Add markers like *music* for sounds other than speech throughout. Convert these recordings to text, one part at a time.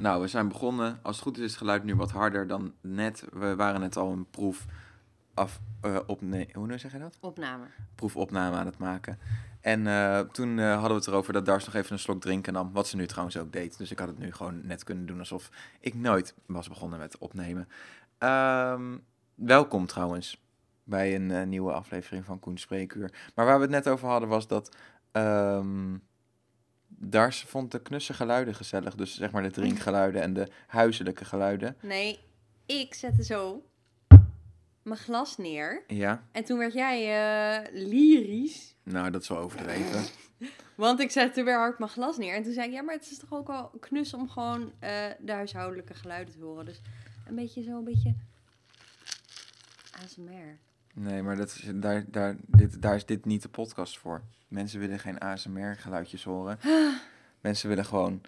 Nou, we zijn begonnen. Als het goed is, is het geluid nu wat harder dan net. We waren net al een proef af, eh opne- hoe zeg je dat? Opname. Proefopname aan het maken. En eh, toen eh, hadden we het erover dat Dars nog even een slok drinken nam. Wat ze nu trouwens ook deed. Dus ik had het nu gewoon net kunnen doen alsof ik nooit was begonnen met opnemen. Ehm, welkom trouwens bij een nieuwe aflevering van Koen Spreekuur. Maar waar we het net over hadden was dat ehm, Dars vond de knusse geluiden gezellig. Dus zeg maar de drinkgeluiden en de huiselijke geluiden. Nee, ik zette zo mijn glas neer. Ja, En toen werd jij eh, lyrisch. nou dat is wel overdreven. *laughs* Want ik zette weer hard mijn glas neer. En toen zei ik, ja, maar het is toch ook wel knus om gewoon eh, de huishoudelijke geluiden te horen. Dus een beetje zo, een beetje ASMR. Nee, maar dat is, daar, daar, dit, daar is dit niet de podcast voor. Mensen willen geen ASMR-geluidjes horen. *gasps* Mensen willen gewoon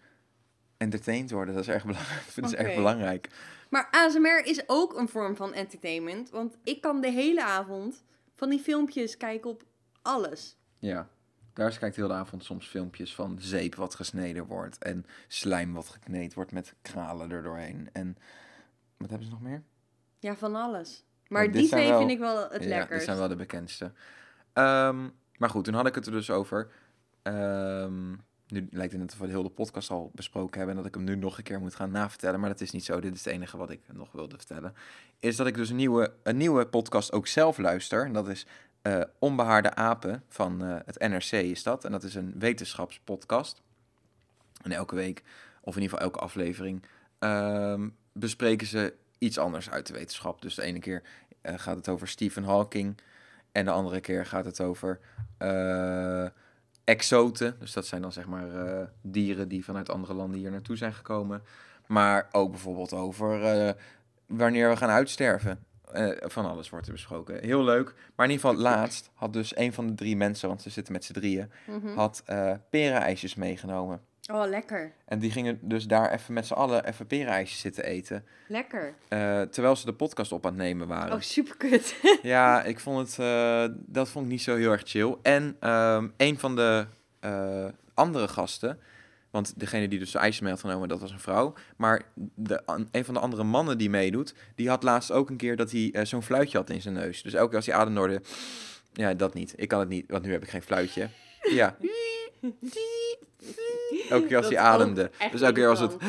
entertained worden. Dat is erg belangrijk. Het *laughs* Oké. erg belangrijk. Maar ASMR is ook een vorm van entertainment. Want ik kan de hele avond van die filmpjes kijken op alles. Ja. Daar kijkt heel de avond soms filmpjes van zeep wat gesneden wordt. En slijm wat gekneed wordt met kralen er doorheen. En wat hebben ze nog meer? Ja, van alles. Maar die twee wel- vind ik wel het ja, lekkerst. dit zijn wel de bekendste. Ehm, maar goed, toen had ik het er dus over. Ehm, nu lijkt het net of we de hele podcast al besproken hebben... en dat ik hem nu nog een keer moet gaan navertellen. Maar dat is niet zo. Dit is het enige wat ik nog wilde vertellen. Is dat ik dus een nieuwe, een nieuwe podcast ook zelf luister. En dat is eh, Onbehaarde Apen van eh, het NRC is dat. En dat is een wetenschapspodcast. En elke week, of in ieder geval elke aflevering... ehm, bespreken ze iets anders uit de wetenschap. Dus de ene keer eh, gaat het over Stephen Hawking... En de andere keer gaat het over eh, exoten. Dus dat zijn dan zeg maar eh, dieren die vanuit andere landen hier naartoe zijn gekomen. Maar ook bijvoorbeeld over wanneer we gaan uitsterven. Van alles wordt er besproken. Heel leuk. Maar in ieder geval laatst had dus een van de drie mensen, want ze zitten met z'n drieën, Mhm. had perenijsjes meegenomen. Oh, lekker. En die gingen dus daar even met z'n allen even perenijsjes zitten eten. Lekker. eh, terwijl ze de podcast op aan het nemen waren. Oh, super kut. *laughs* Ja, ik vond het, eh, dat vond ik niet zo heel erg chill. En ehm, een van de eh, andere gasten, want degene die dus de ijsjes mee had genomen, dat was een vrouw. Maar de, een van de andere mannen die meedoet, die had laatst ook een keer dat hij zo'n fluitje had in zijn neus. Dus elke keer als hij ademde, hoorde, ja, dat niet. Ik kan het niet, want nu heb ik geen fluitje. Ja, *laughs* elke keer als hij ademde. Dus elke keer was het... *gasps*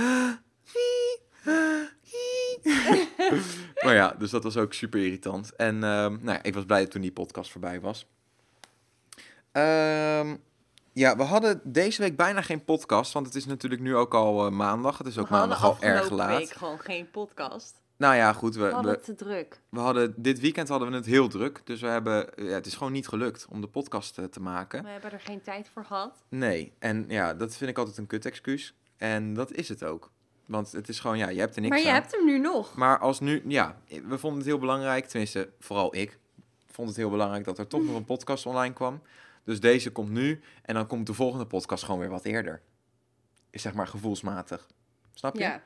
maar ja, dus dat was ook super irritant. En ehm, nou ja, ik was blij toen die podcast voorbij was. Ehm, ja, we hadden deze week bijna geen podcast, want het is natuurlijk nu ook al eh, maandag. Het is ook We hadden maandag al erg afgelopen laat. week gewoon geen podcast. Nou ja, goed, We we, hadden het te druk. we hadden, dit weekend hadden we het heel druk. Dus we hebben, ja, het is gewoon niet gelukt om de podcast eh, te maken. We hebben er geen tijd voor gehad. Nee, en ja, dat vind ik altijd een kut excuus. En dat is het ook. Want het is gewoon, ja, je hebt er niks maar je aan. hebt hem nu nog. Maar als nu, ja, we vonden het heel belangrijk, tenminste, vooral ik, vond het heel belangrijk dat er toch nog een podcast online kwam. Dus deze komt nu en dan komt de volgende podcast gewoon weer wat eerder. Is zeg maar gevoelsmatig. Snap je? Ja.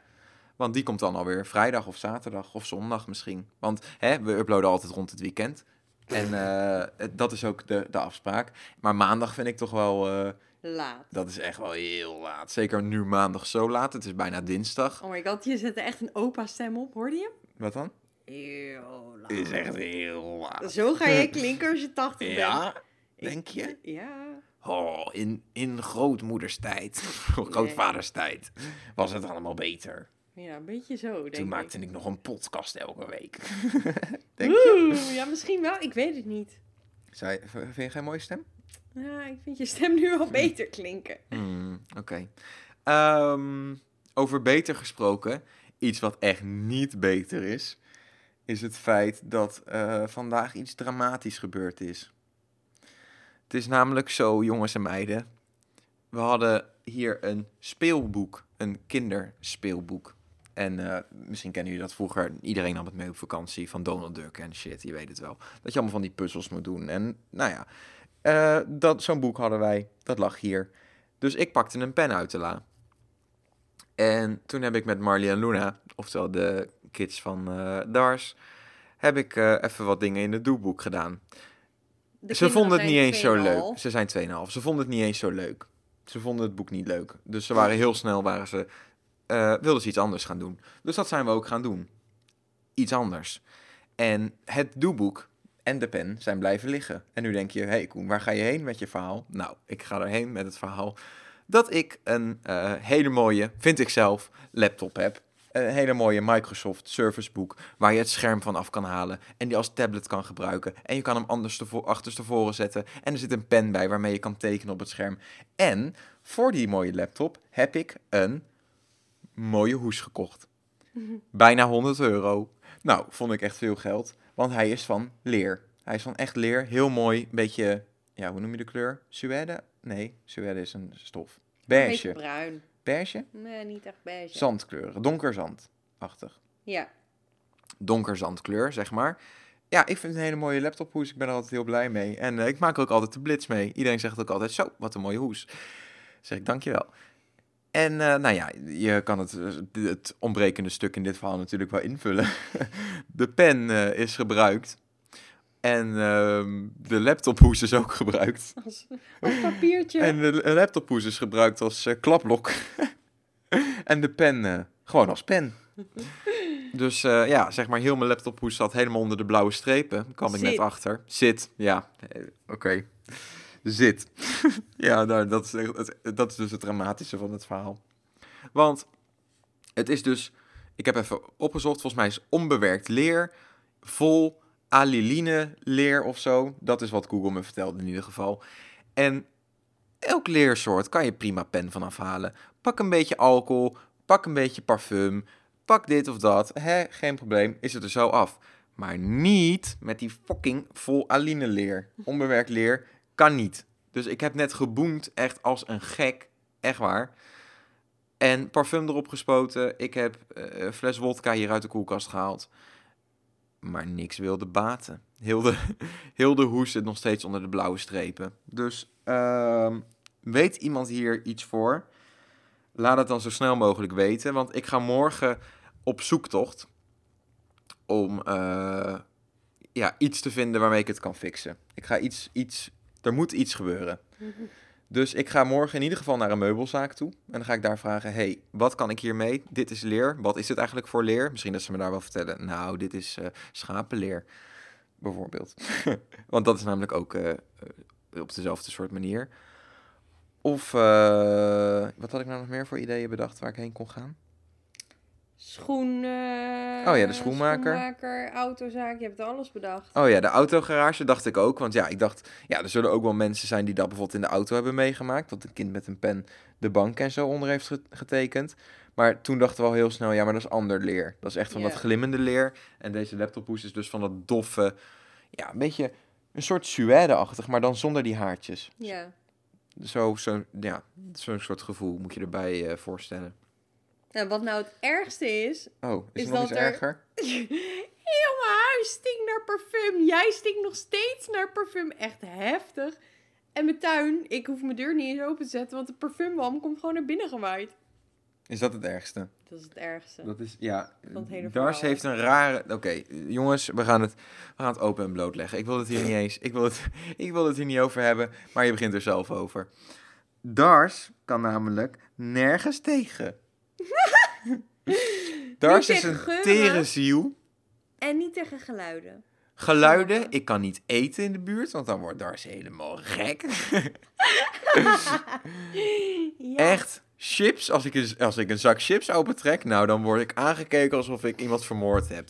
Want die komt dan alweer vrijdag of zaterdag of zondag misschien. Want hè, we uploaden altijd rond het weekend. En eh, dat is ook de, de afspraak. Maar maandag vind ik toch wel, eh, Laat. dat is echt wel heel laat. Zeker nu maandag zo laat. Het is bijna dinsdag. Oh my god, je zette echt een opa stem op. Hoorde je? Wat dan? Heel laat. Het is echt heel laat. Zo ga je klinken als je 80 *laughs* bent. Ja, denk je? Ja. Oh, in, in grootmoederstijd, *laughs* grootvaderstijd, was het allemaal beter. Ja, een beetje zo, denk Toen ik. maakte ik nog een podcast elke week. *laughs* denk je? Ja, misschien wel. Ik weet het niet. Zij, vind je geen mooie stem? Ja, ik vind je stem nu wel beter klinken. Hmm, Oké. Ehm, over beter gesproken, iets wat echt niet beter is, is het feit dat eh, vandaag iets dramatisch gebeurd is. Het is namelijk zo, jongens en meiden. We hadden hier een speelboek, een kinderspeelboek. En eh, misschien kennen jullie dat vroeger. Iedereen nam het mee op vakantie van Donald Duck en shit, je weet het wel. Dat je allemaal van die puzzels moet doen. En nou ja, eh, dat, zo'n boek hadden wij. Dat lag hier. Dus ik pakte een pen uit de la. En toen heb ik met Marley en Luna, oftewel de kids van eh, Dars, heb ik even wat dingen in het doelboek gedaan. De ze vonden het niet eens zo leuk. Ze zijn 2,5. Ze vonden het niet eens zo leuk. Ze vonden het boek niet leuk. Dus ze waren heel snel waren ze eh, wilde ze iets anders gaan doen. Dus dat zijn we ook gaan doen. Iets anders. En het doeboek en de pen zijn blijven liggen. En nu denk je, hé hey Koen, waar ga je heen met je verhaal? Nou, ik ga erheen met het verhaal dat ik een eh, hele mooie, vind ik zelf, laptop heb. Een hele mooie Microsoft Surface Book waar je het scherm van af kan halen en die als tablet kan gebruiken. En je kan hem anders tevo- achterstevoren zetten en er zit een pen bij waarmee je kan tekenen op het scherm. En voor die mooie laptop heb ik een mooie hoes gekocht. Bijna 100 euro. Nou, vond ik echt veel geld, want hij is van leer. Hij is van echt leer, heel mooi, een beetje, ja, hoe noem je de kleur? Suède? Nee, suède is een stof. Een Beige. bruin. Beige? Nee, niet echt beige. Zandkleuren, donker zandachtig. Ja. Donker zandkleur, zeg maar. Ja, ik vind het een hele mooie laptophoes. Ik ben er altijd heel blij mee. En eh, ik maak er ook altijd de blitz mee. Iedereen zegt ook altijd, zo, wat een mooie hoes. Zeg ik, dankjewel. En eh, nou ja, je kan het, eh, het ontbrekende stuk in dit verhaal natuurlijk wel invullen. *laughs* de pen eh, is gebruikt. En ehm, de laptophoes is ook gebruikt. Als, als papiertje. En de laptophoes is gebruikt als klapblok. *laughs* en de pen gewoon als pen. *laughs* Dus ja, zeg maar, heel mijn laptophoes zat helemaal onder de blauwe strepen. Kwam ik net achter. Zit, ja. Oké. Zit. *laughs* ja, nou, dat, is, dat is dus het dramatische van het verhaal. Want het is dus, ik heb even opgezocht, volgens mij is onbewerkt leer vol aliline leer of zo. Dat is wat Google me vertelde in ieder geval. En elk leersoort kan je prima pen van afhalen. Pak een beetje alcohol, pak een beetje parfum, pak dit of dat. Hè, geen probleem, is het er zo af. Maar niet met die fucking vol aline leer. Onbewerkt leer kan niet. Dus ik heb net geboomd echt als een gek. Echt waar. En parfum erop gespoten. Ik heb eh, een fles wodka hier uit de koelkast gehaald. Maar niks wilde baten. Heel de, *laughs* heel de hoes zit nog steeds onder de blauwe strepen. Dus ehm, weet iemand hier iets voor? Laat het dan zo snel mogelijk weten. Want ik ga morgen op zoektocht om eh, ja, iets te vinden waarmee ik het kan fixen. Ik ga iets, iets, er moet iets gebeuren. Dus ik ga morgen in ieder geval naar een meubelzaak toe. En dan ga ik daar vragen, hey, wat kan ik hiermee? Dit is leer. Wat is het eigenlijk voor leer? Misschien dat ze me daar wel vertellen. Nou, dit is eh, schapenleer, bijvoorbeeld. *laughs* Want dat is namelijk ook eh, eh, op dezelfde soort manier. Of, wat had ik nou nog meer voor ideeën bedacht waar ik heen kon gaan? Schoen. Oh ja, de schoenmaker. Schoenmaker, autozaak. Je hebt alles bedacht. Oh ja, de autogarage dacht ik ook. Want ja, ik dacht, ja, er zullen ook wel mensen zijn die dat bijvoorbeeld in de auto hebben meegemaakt. Dat een kind met een pen de bank en zo onder heeft ge- getekend. Maar toen dachten we al heel snel, ja, maar dat is ander leer. Dat is echt van dat glimmende leer. En deze laptophoes is dus van dat doffe, ja, een beetje een soort suède-achtig, maar dan zonder die haartjes. Ja. Zo, zo, ja, zo'n soort gevoel moet je erbij eh, voorstellen. Nou, wat nou het ergste is. Oh, is, Is er nog dat iets er- erger? *laughs* Heel mijn huis stinkt naar parfum. Jij stinkt nog steeds naar parfum. Echt heftig. En mijn tuin, ik hoef mijn deur niet eens open te zetten, want de parfumwalm komt gewoon naar binnen gewaaid. Is dat het ergste? Dat is het ergste. Dat is, ja. Dars verhaal. heeft een rare... Oké, jongens, we gaan, het, we gaan het open en bloot leggen. Ik wil het hier niet eens... Ik wil het, *laughs* ik wil het hier niet over hebben, maar je begint er zelf over. Dars kan namelijk nergens tegen. *laughs* Dars is tegen een geuren. tere ziel. En niet tegen geluiden. Geluiden, ik kan niet eten in de buurt, want dan wordt Dars helemaal gek. *laughs* Ja. Echt, chips, als ik, een, als ik een zak chips opentrek, nou dan word ik aangekeken alsof ik iemand vermoord heb.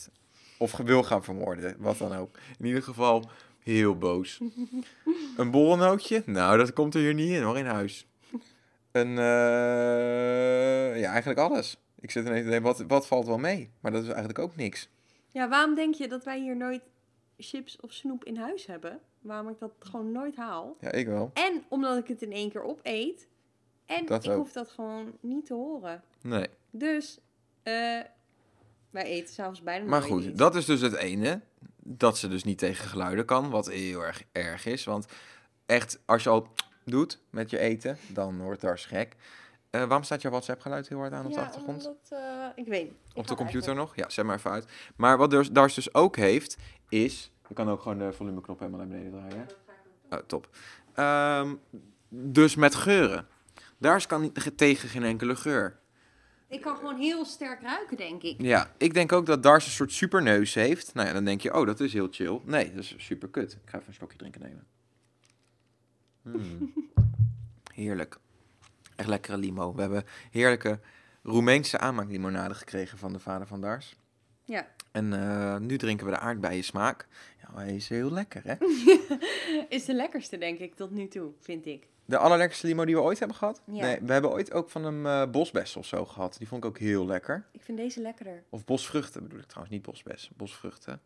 Of wil gaan vermoorden, wat dan ook. In ieder geval heel boos. *laughs* Een borrelnootje? Nou, dat komt er hier niet in hoor, in huis. Een, eh, ja, eigenlijk alles. Ik zit ineens te denken, wat, wat valt wel mee? Maar dat is eigenlijk ook niks. ja, waarom denk je dat wij hier nooit chips of snoep in huis hebben? Waarom ik dat gewoon nooit haal? Ja, ik wel. En omdat ik het in één keer opeet. En Dat ik ook. hoef dat gewoon niet te horen. Nee. Dus, eh wij eten s'avonds bijna Maar goed, iets. dat is dus het ene. Dat ze dus niet tegen geluiden kan, wat heel erg erg is. Want echt, als je al doet met je eten, dan wordt Dars gek. Eh, waarom staat jouw WhatsApp geluid heel hard aan op de ja, achtergrond? omdat, eh, ik weet niet. Ik Op de computer nog? Ja, zet maar even uit. Maar wat Dars, Dars dus ook heeft, is... Je kan ook gewoon de volumeknop helemaal naar beneden draaien. Oh, top. Ehm, dus met geuren. Dars kan niet tegen geen enkele geur. Ik kan gewoon heel sterk ruiken, denk ik. Ja, ik denk ook dat Dars een soort superneus heeft. Nou ja, dan denk je, oh, dat is heel chill. Nee, dat is super kut. Ik ga even een slokje drinken nemen. Mm. Heerlijk. Echt lekkere limo. We hebben heerlijke Roemeense aanmaaklimonade gekregen van de vader van Dars. Ja. En eh, nu drinken we de aardbeien smaak. Ja, hij is heel lekker, hè? *laughs* Is de lekkerste, denk ik, tot nu toe, vind ik. De allerlekkerste limo die we ooit hebben gehad? Ja. Nee, we hebben ooit ook van een eh bosbes of zo gehad. Die vond ik ook heel lekker. Ik vind deze lekkerder. Of bosvruchten bedoel ik trouwens, niet bosbes. Bosvruchten.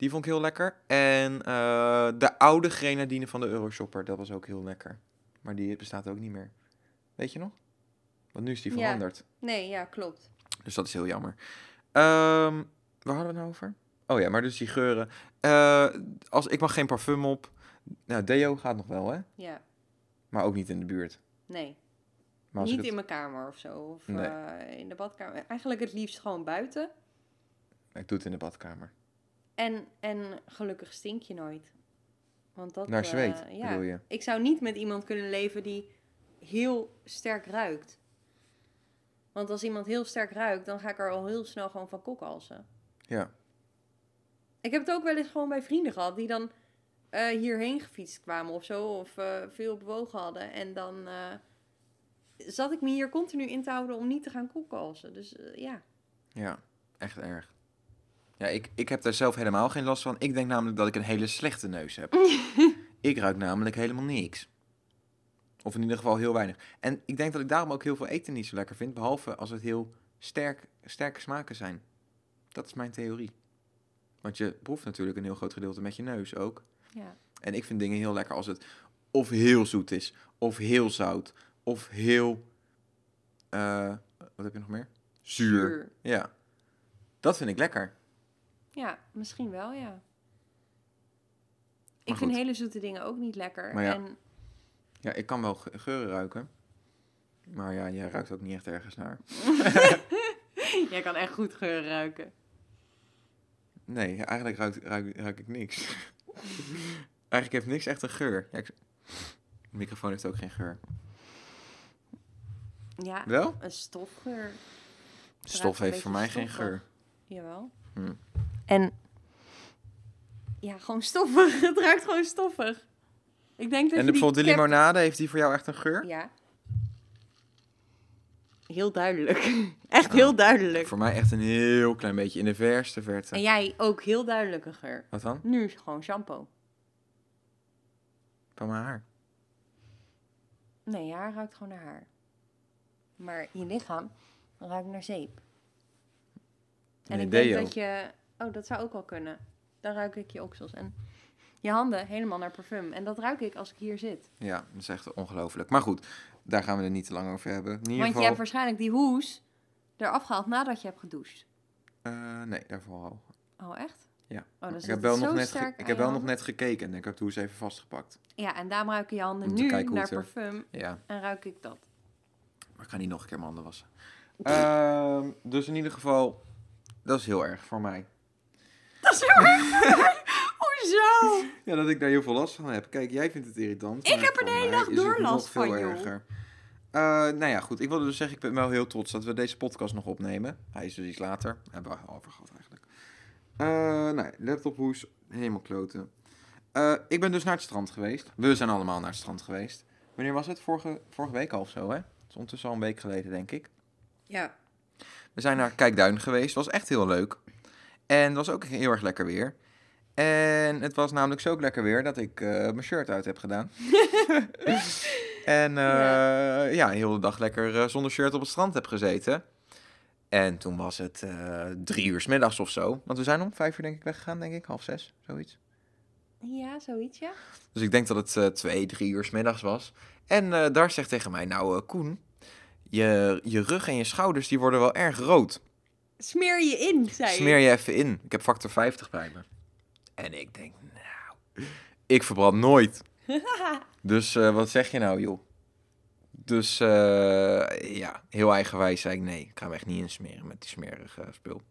Die vond ik heel lekker. En eh, de oude grenadine van de Euroshopper, dat was ook heel lekker. Maar die bestaat ook niet meer. Weet je nog? Want nu is die Ja. veranderd. Nee, ja, klopt. Dus dat is heel jammer. Ehm, waar hadden we het nou over? Oh ja, maar dus die geuren. Eh, als, ik mag geen parfum op. Nou, deo gaat nog wel, hè? Ja, Maar ook niet in de buurt. nee. Maar Niet het- in mijn kamer of zo. Of Nee. eh, in de badkamer. Eigenlijk het liefst gewoon buiten. Ik doe het in de badkamer. En, en gelukkig stink je nooit. Want dat, Naar eh, zweet, ja. bedoel je? Ik zou niet met iemand kunnen leven die heel sterk ruikt. Want als iemand heel sterk ruikt, dan ga ik er al heel snel gewoon van kokhalzen. Ja. Ik heb het ook wel eens gewoon bij vrienden gehad die dan eh, hierheen gefietst kwamen of zo. Of eh, veel bewogen hadden. En dan eh, zat ik me hier continu in te houden om niet te gaan kokhalzen. Dus eh, ja. Ja, echt erg. Ja, ik, ik heb daar zelf helemaal geen last van. Ik denk namelijk dat ik een hele slechte neus heb. *laughs* ik ruik namelijk helemaal niks. Of in ieder geval heel weinig. En ik denk dat ik daarom ook heel veel eten niet zo lekker vind. Behalve als het heel sterk, sterke smaken zijn. Dat is mijn theorie. Want je proeft natuurlijk een heel groot gedeelte met je neus ook. ja. En ik vind dingen heel lekker als het of heel zoet is, of heel zout, of heel. eh, wat heb je nog meer? Zuur. Zuur. Ja. Dat vind ik lekker. Ja, misschien wel, ja. Ik vind hele zoete dingen ook niet lekker. Maar ja. En Ja, ik kan wel ge- geuren ruiken. Maar ja, jij ruikt ook niet echt ergens naar. *laughs* jij kan echt goed geur ruiken. Nee, eigenlijk ruik, ruik, ruik ik niks. eigenlijk heeft niks echt een geur. Ja, ik- De microfoon heeft ook geen geur. Ja, Wel? een stofgeur. Stof heeft voor mij geen geur. Jawel. Hm. En ja, gewoon stoffig. *laughs* Het ruikt gewoon stoffig. Ik denk dat En de, die bijvoorbeeld de limonade, heeft die voor jou echt een geur? Ja. Heel duidelijk. *laughs* Echt heel duidelijk. Voor mij echt een heel klein beetje in de verste verte. En jij ook heel duidelijke geur. Wat dan? Nu is gewoon shampoo. Van mijn haar. Nee, je haar ruikt gewoon naar haar. Maar je lichaam ruikt naar zeep. En Nee, ik denk deo. dat je... Oh, dat zou ook wel kunnen. Dan ruik ik je oksels. En je handen helemaal naar parfum. En dat ruik ik als ik hier zit. Ja, dat is echt ongelooflijk. Maar goed, daar gaan we het niet te lang over hebben. In ieder Want je geval... hebt waarschijnlijk die hoes eraf gehaald nadat je hebt gedoucht. Eh, nee, daarvoor al. Oh, echt? Ja. Oh, ik heb wel, nog net, ge- ik heb je wel nog net gekeken en ik heb de hoes even vastgepakt. Ja, en daarom ruiken je handen nu naar er- parfum Ja, en ruik ik dat. maar ik ga niet nog een keer mijn handen wassen. Ehm, dus in ieder geval, dat is heel erg voor mij. Heel erg. Hoezo? Ja, dat ik daar heel veel last van heb. Kijk, jij vindt het irritant. Ik heb er de hele dag door last veel van, joh. erger. Eh, nou ja, goed. Ik wilde dus zeggen, ik ben wel heel trots dat we deze podcast nog opnemen. Hij is dus iets later. Hebben we al over gehad eigenlijk. Eh nou, ja, laptophoes, helemaal kloten. Eh, ik ben dus naar het strand geweest. We zijn allemaal naar het strand geweest. Wanneer was het? Vorige, vorige week al of zo, hè? Het is ondertussen al een week geleden, denk ik. Ja. We zijn naar Kijkduin geweest. was echt heel leuk. En het was ook heel erg lekker weer. En het was namelijk zo lekker weer dat ik eh, mijn shirt uit heb gedaan. *laughs* en eh, Ja. ja. heel de dag lekker eh, zonder shirt op het strand heb gezeten. En toen was het drie uur 's middags of zo. Want we zijn om vijf uur denk ik weggegaan, denk ik. Half zes, zoiets. Ja, zoiets, ja. Dus ik denk dat het twee, drie uur 's middags was. En daar zegt tegen mij, nou Koen, je, je rug en je schouders die worden wel erg rood. Smeer je in, zei Smeer je even in. Ik heb factor 50 bij me. En ik denk, nou, ik verbrand nooit. *laughs* Dus eh, wat zeg je nou, joh? Dus eh, ja, heel eigenwijs zei ik nee. Ik ga hem echt niet insmeren met die smerige spul.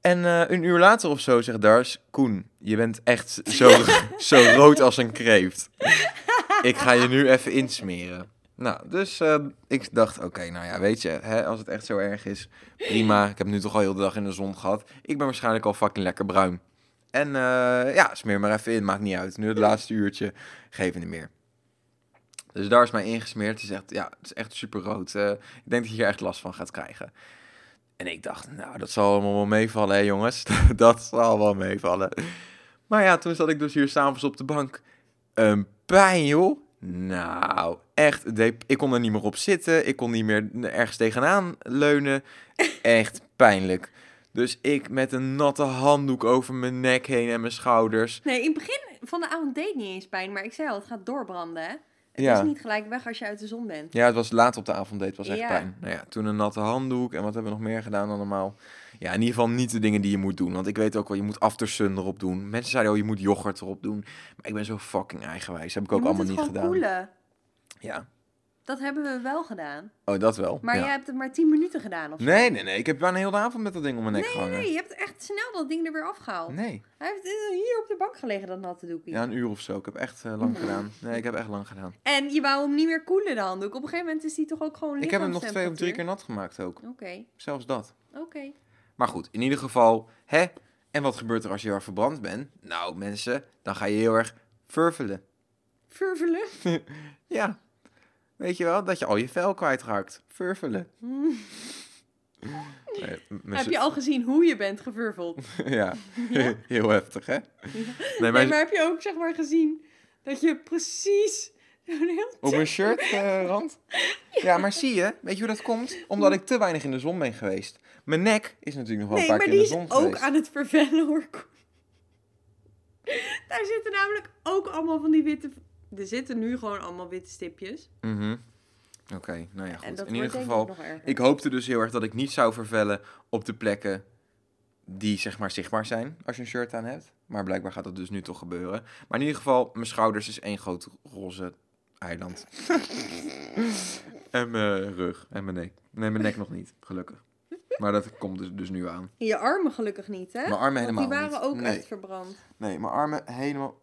En eh, een uur later of zo zegt Dars, Koen, je bent echt zo, *laughs* zo rood als een kreeft. Ik ga je nu even insmeren. Nou, dus eh, ik dacht, oké, nou ja, weet je, hè, als het echt zo erg is, prima. Ik heb nu toch al heel de dag in de zon gehad. Ik ben waarschijnlijk al fucking lekker bruin. En eh, ja, smeer maar even in, maakt niet uit. Nu het laatste uurtje, geef niet meer. Dus daar is mij ingesmeerd. Het is echt, ja, het is echt super rood. Eh, ik denk dat je hier echt last van gaat krijgen. En ik dacht, nou, dat zal allemaal wel meevallen, hè, jongens. *laughs* dat zal wel meevallen. Maar ja, toen zat ik dus hier s'avonds op de bank. Een pijn, joh. Nou, echt. deed- Ik kon er niet meer op zitten. Ik kon niet meer ergens tegenaan leunen. Echt pijnlijk. Dus ik met een natte handdoek over mijn nek heen en mijn schouders. Nee, in het begin van de avond deed niet eens pijn, maar ik zei al, het gaat doorbranden, hè? Het Ja. is niet gelijk weg als je uit de zon bent. Ja, het was laat op de avond, het was echt Ja. pijn. Nou ja, toen een natte handdoek en wat hebben we nog meer gedaan allemaal. Ja, in ieder geval niet de dingen die je moet doen. Want ik weet ook wel, je moet aftersun erop doen. Mensen zeiden al, je moet yoghurt erop doen. Maar ik ben zo fucking eigenwijs. Heb ik ook je moet allemaal het niet gewoon gedaan. koelen. Ja. Dat hebben we wel gedaan. Oh, dat wel. Maar ja. jij hebt het maar 10 minuten gedaan of zo. Nee, nee, nee. Ik heb bijna heel de avond met dat ding om mijn nek nee, gehangen. nee, je hebt echt snel dat ding er weer afgehaald. Nee. Hij heeft eh, hier op de bank gelegen, dat natte doekje. Ja, een uur of zo. Ik heb echt eh, lang gedaan. Nee, ik heb echt lang gedaan. En je wou hem niet meer koelen, de handdoek. Op een gegeven moment is die toch ook gewoon Ik heb hem nog twee of drie keer nat gemaakt ook. Oké, Zelfs dat. oké. Maar goed, in ieder geval, hè? En wat gebeurt er als je heel erg verbrand bent? Nou, mensen, dan ga je heel erg furvelen. Furvelen. *laughs* Ja. Weet je wel, dat je al je vel kwijtraakt. *laughs* Nee, mijn Heb je al gezien hoe je bent gevurveld? *laughs* ja, Ja? heel heftig, hè? Nee, maar heb je ook zeg maar gezien dat je precies zo'n heel... Op mijn shirt eh, rand? Ja, maar zie je, weet je hoe dat komt? Omdat ik te weinig in de zon ben geweest. Mijn nek is natuurlijk nog wel Nee, een maar paar keer die in is de zon ook geweest. aan het vervellen hoor. *laughs* Daar zitten namelijk ook allemaal van die witte... Er zitten nu gewoon allemaal witte stipjes. Mhm. Oké, nou ja, goed. In ieder geval, ik ik hoopte dus heel erg dat ik niet zou vervellen op de plekken die zeg maar zichtbaar zijn als je een shirt aan hebt. Maar blijkbaar gaat dat dus nu toch gebeuren. Maar in ieder geval, mijn schouders is één groot roze eiland. *laughs* en mijn rug en mijn nek. Nee, mijn nek nog niet, gelukkig. Maar dat komt dus, dus nu aan. Je armen gelukkig niet, hè? Mijn armen helemaal die waren niet. ook Nee. echt verbrand. Nee, mijn armen helemaal...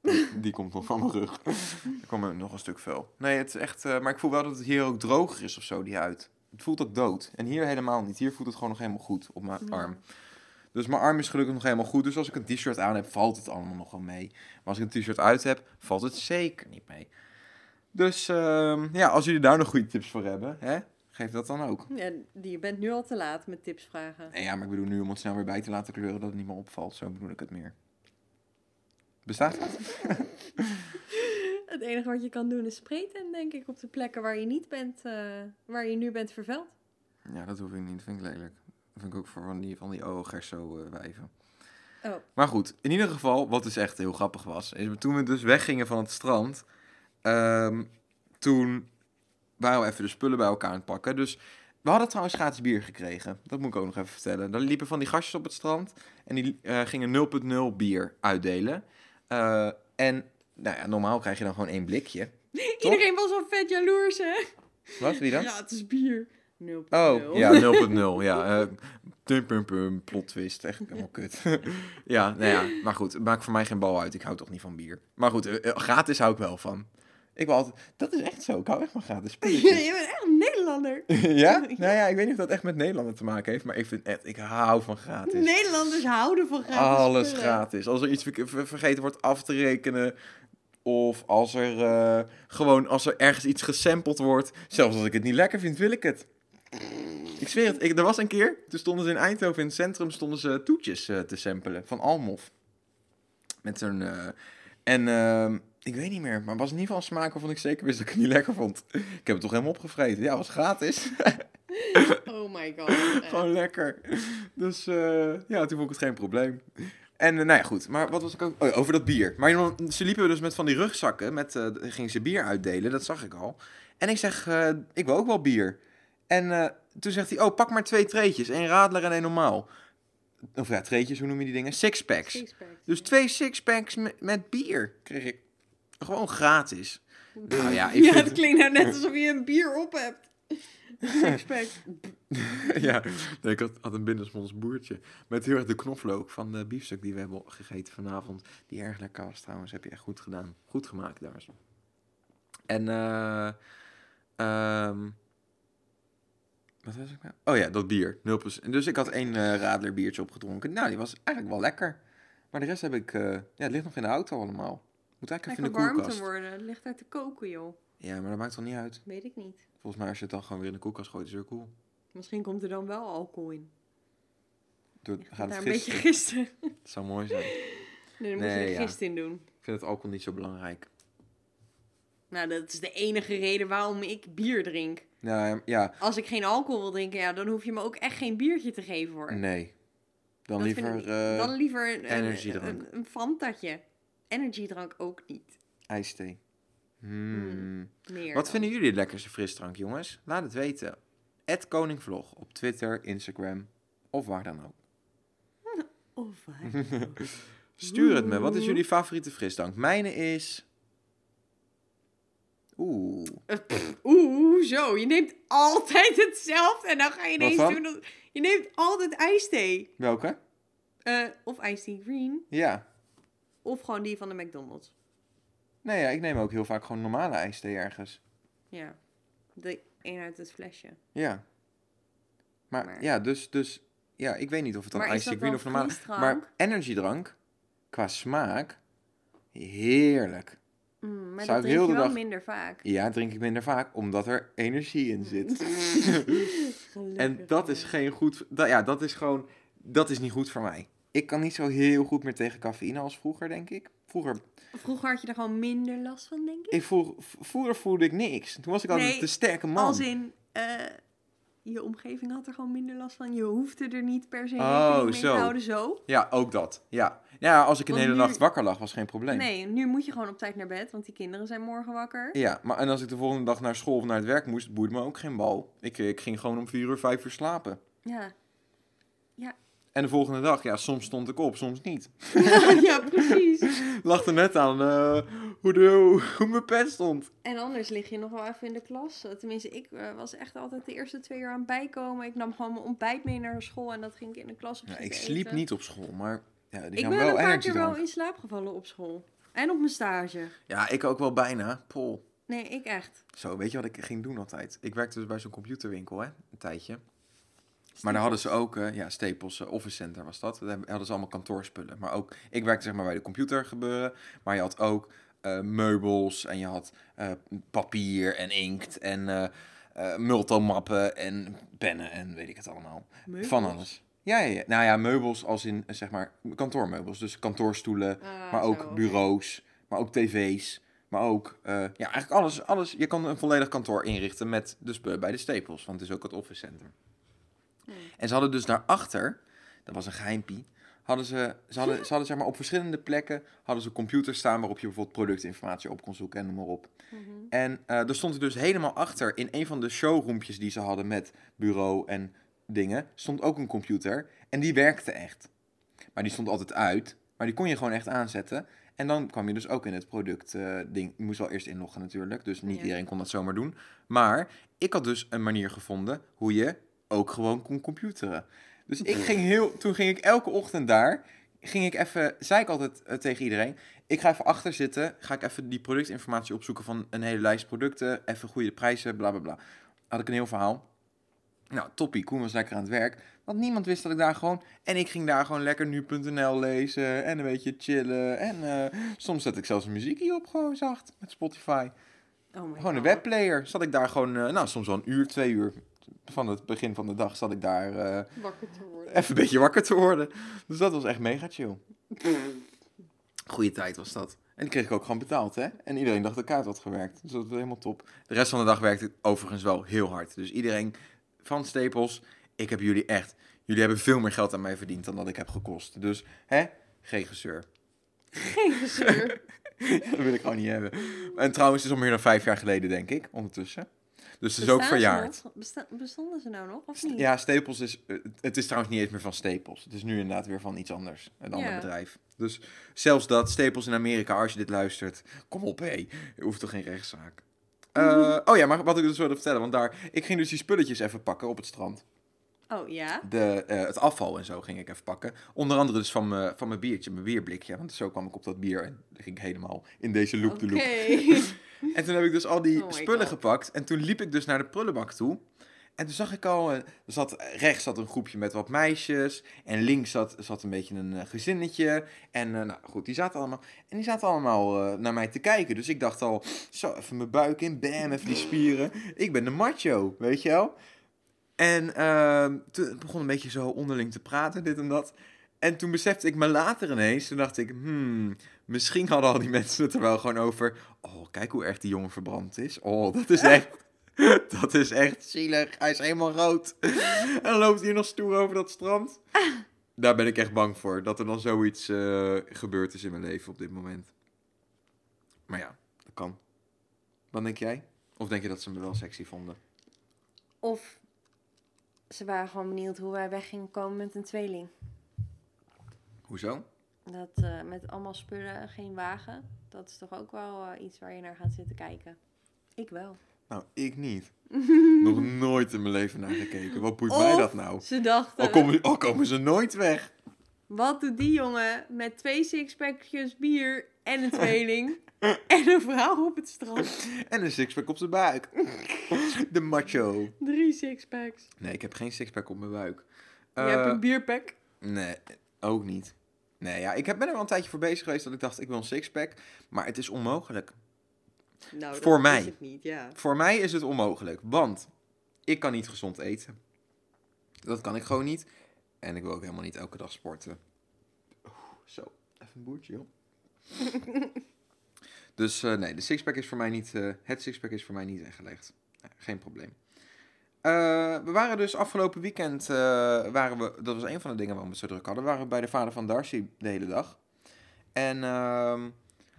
Die, die komt nog van mijn rug. Er kwam er nog een stuk vel. Nee, het is echt... eh, maar ik voel wel dat het hier ook droger is of zo, die huid. Het voelt ook dood. En hier helemaal niet. Hier voelt het gewoon nog helemaal goed op mijn Ja. arm. Dus mijn arm is gelukkig nog helemaal goed. Dus als ik een t-shirt aan heb, valt het allemaal nog wel mee. Maar als ik een t-shirt uit heb, valt het zeker niet mee. Dus ehm, ja, als jullie daar nog goede tips voor hebben, hè, geef dat dan ook. Ja, je bent nu al te laat met tips vragen. Nee, ja, maar ik bedoel nu om het snel weer bij te laten kleuren dat het niet meer opvalt. Zo bedoel ik het meer. Bestaat dat? *laughs* Het enige wat je kan doen is spreken, denk ik, op de plekken waar je niet bent, eh, waar je nu bent verveld. Ja, dat hoef ik niet. Dat vind ik lelijk. Dat vind ik ook voor van die, van die gerso eh, wijven. Oh, Maar goed, in ieder geval, wat dus echt heel grappig was, is toen we dus weggingen van het strand, ehm, toen waren we even de spullen bij elkaar aan het pakken. Dus we hadden trouwens gratis bier gekregen. Dat moet ik ook nog even vertellen. Er liepen van die gastjes op het strand en die eh, gingen 0.0 bier uitdelen. Eh, en nou ja, normaal krijg je dan gewoon één blikje. *laughs* Iedereen was al vet jaloers, hè? Wat, wie dan? Ja, het is bier. 0.0. Oh, ja, *laughs* 0.0. ja, eh, pum, pum, pum, plot twist. Echt helemaal kut. *laughs* ja, nou ja, maar goed. Het maakt voor mij geen bal uit. Ik hou toch niet van bier. Maar goed, gratis hou ik wel van. Ik wil altijd... Dat is echt zo. Ik hou echt van gratis *laughs* spulletjes. je bent echt een Nederlander. *laughs* ja? Nou ja, ik weet niet of dat echt met Nederlander te maken heeft. Maar ik vind echt... Ik hou van gratis. Nederlanders houden van gratis Alles spullen. gratis. Als er iets ver- ver- vergeten wordt af te rekenen... Of als er eh, gewoon... Als er ergens iets gesampled wordt... Zelfs als ik het niet lekker vind, wil ik het. Ik zweer het. Ik, er was een keer... Toen stonden ze in Eindhoven in het centrum... Stonden ze toetjes eh, te samplen. Van Almof. Met zo'n... eh, en... ik weet niet meer, maar het was in ieder geval een smaak waarvan ik zeker wist dat ik het niet lekker vond. Ik heb het toch helemaal opgevreten. Ja, het was gratis. *laughs* Oh my god. Gewoon lekker. Dus eh, ja, toen vond ik het geen probleem. En eh, nou ja, goed. Maar wat was ik ook... Oh, ja, over dat bier. Maar ze liepen dus met van die rugzakken. Met, eh gingen ze bier uitdelen. Dat zag ik al. En ik zeg, ik wil ook wel bier. En toen zegt hij, oh, pak maar twee treetjes. één radler en één normaal. Of ja, treetjes, hoe noem je die dingen? Sixpacks. Dus twee sixpacks met, met bier kreeg ik. Gewoon gratis. Nou ja, ik ja, vind- het klinkt nou net alsof je een bier op hebt. Sixpack. *laughs* ja, nee, ik had, had een binnensmonds boertje. Met heel erg de knoflook van de biefstuk die we hebben gegeten vanavond. Die erg lekker was trouwens. Heb je echt goed gedaan. Goed gemaakt daar zo. En, eh ehm, wat was ik nou? Oh ja, dat bier. 0%. Dus ik had één eh Radler biertje opgedronken. Nou, die was eigenlijk wel lekker. Maar de rest heb ik, eh, ja, het ligt nog in de auto allemaal. Moet eigenlijk even in de warm te koelkast. worden. Het ligt uit te koken, joh. Ja, maar dat maakt toch niet uit. Weet ik niet. Volgens mij als je het dan gewoon weer in de koelkast gooit, is het weer cool. Misschien komt er dan wel alcohol in. Je gaat het daar een beetje gisten? gisten. Het *laughs* zou mooi zijn. Nee, dan moet je er ja. gist in doen. Ik vind het alcohol niet zo belangrijk. Nou, dat is de enige reden waarom ik bier drink. Nou ja, Als ik geen alcohol wil drinken, ja, dan hoef je me ook echt geen biertje te geven hoor. nee. Dan Dat liever ik- eh dan liever een, een, een, een Fantatje. Energiedrank ook niet. ijsthee. Hmm. Meer Wat dan. vinden jullie het lekkerste frisdrank, jongens? Laat het weten. Ed Koningvlog op Twitter, Instagram of waar dan ook. *laughs* Of waar? *laughs* Stuur het me. Wat is jullie favoriete frisdrank? Mijne is... Oeh. Eh, pff, Oeh, zo. Je neemt altijd hetzelfde en dan ga je ineens doen... Dat, je neemt altijd ijsthee. Welke? Eh, of iced green. Ja. Of gewoon die van de McDonald's. Nee, ja, ik neem ook heel vaak gewoon normale ijsthee ergens. Ja. De een uit het flesje. Ja. Maar, Maar- ja, dus, dus... Ja, ik weet niet of het dan dat green of normaal... Maar energiedrank, qua smaak, heerlijk. Mm, maar Zou dat ik heel drink je wel dag- minder vaak. Ja, drink ik minder vaak, omdat er energie in zit. *laughs* En dat is geen goed. Dat, ja, dat is gewoon. Dat is niet goed voor mij. Ik kan niet zo heel goed meer tegen cafeïne als vroeger, denk ik. Vroeger, Vroeger had je er gewoon minder last van, denk ik. ik voel, v- vroeger voelde ik niks. Toen was ik altijd Nee, de sterke man. Als in, eh, je omgeving had er gewoon minder last van. Je hoefde er niet per se Oh, mee zo. te houden, zo. Ja, ook dat. Ja. ja, als ik een hele nu- nacht wakker lag, was geen probleem. Nee, nu moet je gewoon op tijd naar bed, want die kinderen zijn morgen wakker. Ja, maar en als ik de volgende dag naar school of naar het werk moest, boeide me ook geen bal. Ik, ik ging gewoon om vier uur, vijf uur slapen. Ja, En de volgende dag, ja, soms stond ik op, soms niet. *laughs* ja precies. *laughs* Er net aan eh, hoe, de, hoe mijn pet stond. En anders lig je nog wel even in de klas. Tenminste, ik eh, was echt altijd de eerste twee uur aan het bijkomen. Ik nam gewoon mijn ontbijt mee naar school en dat ging ik in de klas op Ja, ik sliep eten. niet op school, maar ja, die Ik ben wel een paar keer wel in slaap gevallen op school. En op mijn stage. Ja, ik ook wel bijna. Pol. Nee, ik echt. Zo, weet je wat ik ging doen altijd? Ik werkte dus bij zo'n computerwinkel, hè, een tijdje. Maar daar hadden ze ook, eh, ja, Staples eh, Office Center was dat. Daar hadden ze allemaal kantoorspullen. Maar ook, ik werkte zeg maar bij de computergebeuren. Maar je had ook eh, meubels en je had papier en inkt en multomappen en pennen en weet ik het allemaal. Meubels? Van alles. Ja, ja, ja, nou ja, meubels als in, zeg maar, kantoormeubels. Dus kantoorstoelen, Ah, maar ook zo, bureaus, maar ook tv's. Maar ook, ja, eigenlijk alles, alles. Je kan een volledig kantoor inrichten met de spullen bij de Staples, want het is ook het office center. En ze hadden dus daarachter, dat was een geheimpie, hadden ze, ze hadden, ze hadden zeg maar op verschillende plekken, hadden ze computers staan waarop je bijvoorbeeld productinformatie op kon zoeken en noem maar op. Mhm. En eh er stond er dus helemaal achter, in een van de showroompjes die ze hadden met bureau en dingen, stond ook een computer. En die werkte echt. Maar die stond altijd uit, maar die kon je gewoon echt aanzetten. En dan kwam je dus ook in het product eh, ding. Je moest wel eerst inloggen natuurlijk, dus niet Ja. iedereen kon dat zomaar doen. Maar ik had dus een manier gevonden hoe je ook gewoon kon computeren. Dus ik ging heel, toen ging ik elke ochtend daar, ging ik even, zei ik altijd eh, tegen iedereen, ik ga even achter zitten, ga ik even die productinformatie opzoeken van een hele lijst producten, even goede prijzen, bla bla bla. Had ik een heel verhaal. Nou, toppie, Koen was lekker aan het werk. Want niemand wist dat ik daar gewoon... En ik ging daar gewoon lekker nu.nl lezen en een beetje chillen. En eh, soms zet ik zelfs een muziekje op, gewoon zacht, met Spotify. Oh Gewoon een God. webplayer. Zat ik daar gewoon, eh, nou, soms wel een uur, twee uur van het begin van de dag zat ik daar eh, Wakker te worden. even een beetje wakker te worden. Dus dat was echt mega chill. Goeie tijd was dat. En die kreeg ik ook gewoon betaald, hè? En iedereen dacht dat de kaart had gewerkt. Dus dat was helemaal top. De rest van de dag werkte ik overigens wel heel hard. Dus iedereen van Staples, ik heb jullie echt... Jullie hebben veel meer geld aan mij verdiend dan dat ik heb gekost. Dus, hè? Geen gezeur. Geen gezeur. dat wil ik gewoon niet hebben. En trouwens, het is al meer dan vijf jaar geleden, denk ik, ondertussen. Dus het is ook verjaard. nog? Bestonden ze nou nog, of niet? Ja, Staples is. eh, Het is trouwens niet eens meer van Staples. Het is nu inderdaad weer van iets anders. Een ander Ja. bedrijf. Dus zelfs dat, Staples in Amerika, als je dit luistert, kom op hé. Je hoeft toch geen rechtszaak. Eh, *laughs* oh ja, maar wat ik dus wilde vertellen, want daar, ik ging dus die spulletjes even pakken op het strand. Oh ja? De, eh, het afval en zo ging ik even pakken. Onder andere dus van mijn van mijn biertje, mijn bierblikje. Want zo kwam ik op dat bier en ging ik helemaal in deze loop de loop. *laughs* En toen heb ik dus al die Oh spullen God. gepakt. En toen liep ik dus naar de prullenbak toe. En toen zag ik al, eh, er zat, rechts zat een groepje met wat meisjes. En links zat, zat een beetje een eh, gezinnetje. En eh, nou goed, die zaten allemaal, en die zaten allemaal naar mij te kijken. Dus ik dacht al, zo, even mijn buik in, bam, even die spieren. Ik ben de macho, weet je wel. En ehm, toen begon een beetje zo onderling te praten, dit en dat. En toen besefte ik me later ineens, toen dacht ik, hmm, misschien hadden al die mensen het er wel gewoon over. Oh, kijk hoe erg die jongen verbrand is. Oh, dat is echt, *laughs* dat is echt zielig. Hij is helemaal rood. *laughs* En dan loopt hij nog stoer over dat strand. Daar ben ik echt bang voor, dat er dan zoiets eh, gebeurd is in mijn leven op dit moment. Maar ja, dat kan. Wat denk jij? Of denk je dat ze me wel sexy vonden? Of ze waren gewoon benieuwd hoe wij weg gingen komen met een tweeling. Hoezo? Dat eh, met allemaal spullen, geen wagen. Dat is toch ook wel eh, iets waar je naar gaat zitten kijken. Ik wel. Nou, ik niet. *laughs* Nog nooit in mijn leven naar gekeken. Wat boeit mij dat nou? Ze dachten, Al komen, al komen ze nooit weg. wat doet die jongen met twee sixpackjes bier en een *laughs* tweeling en een vrouw op het strand? En een sixpack op zijn buik. De macho. Drie sixpacks. Nee, ik heb geen sixpack op mijn buik. je hebt Eh, een bierpack. Nee, ook niet. Nee, ja, ik heb- ben er wel een tijdje voor bezig geweest dat ik dacht, ik wil een sixpack. Maar het is onmogelijk. Nou, voor mij. is het niet, ja. Voor mij is het onmogelijk, want ik kan niet gezond eten. Dat kan ik gewoon niet. En ik wil ook helemaal niet elke dag sporten. Oeh, zo, even een boertje, joh. *laughs* dus eh, nee, de sixpack is voor mij niet, eh, het sixpack is voor mij niet weggelegd. Nee, geen probleem. Eh, we waren dus afgelopen weekend, eh, waren we, dat was een van de dingen waarom we het zo druk hadden, waren we bij de vader van Darcy de hele dag. En ehm,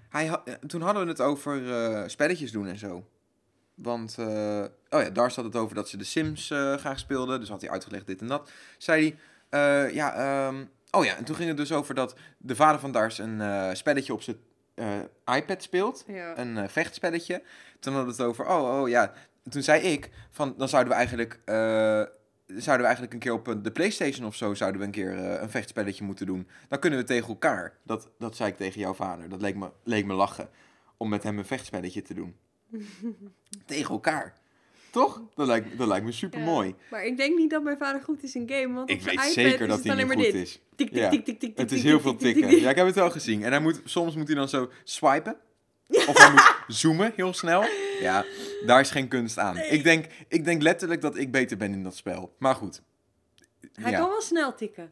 hij ha- eh, toen hadden we het over spelletjes doen en zo. Want, oh ja, Darcy had het over dat ze de Sims graag speelden. Dus had hij uitgelegd dit en dat. Zei hij, ja, ehm, oh ja, en toen ging het dus over dat de vader van Dars een spelletje op zijn iPad speelt. ja. Een vechtspelletje. Toen hadden we het over, oh, oh ja. Toen zei ik, van, dan zouden we eigenlijk, eh, zouden we eigenlijk een keer op eh, de Playstation of zo, zouden we een keer eh, een vechtspelletje moeten doen. Dan kunnen we tegen elkaar. Dat, dat zei ik tegen jouw vader. Dat leek me, leek me lachen. Om met hem een vechtspelletje te doen. *laughs* tegen elkaar. Toch? Dat lijkt, dat lijkt me super mooi. Ja. Maar ik denk niet dat mijn vader goed is in game, want Ik weet zeker dat hij niet goed dit. is. Tik, tik, tik, tik, tik, Het is heel veel tik, tik, tikken. tik. Ja, ik heb het wel gezien. En hij moet, soms moet hij dan zo swipen. Of hij moet *laughs* zoomen heel snel. Ja, daar is geen kunst aan. Nee. Ik, denk, ik denk letterlijk dat ik beter ben in dat spel. Maar goed. Hij Ja, kan wel snel tikken.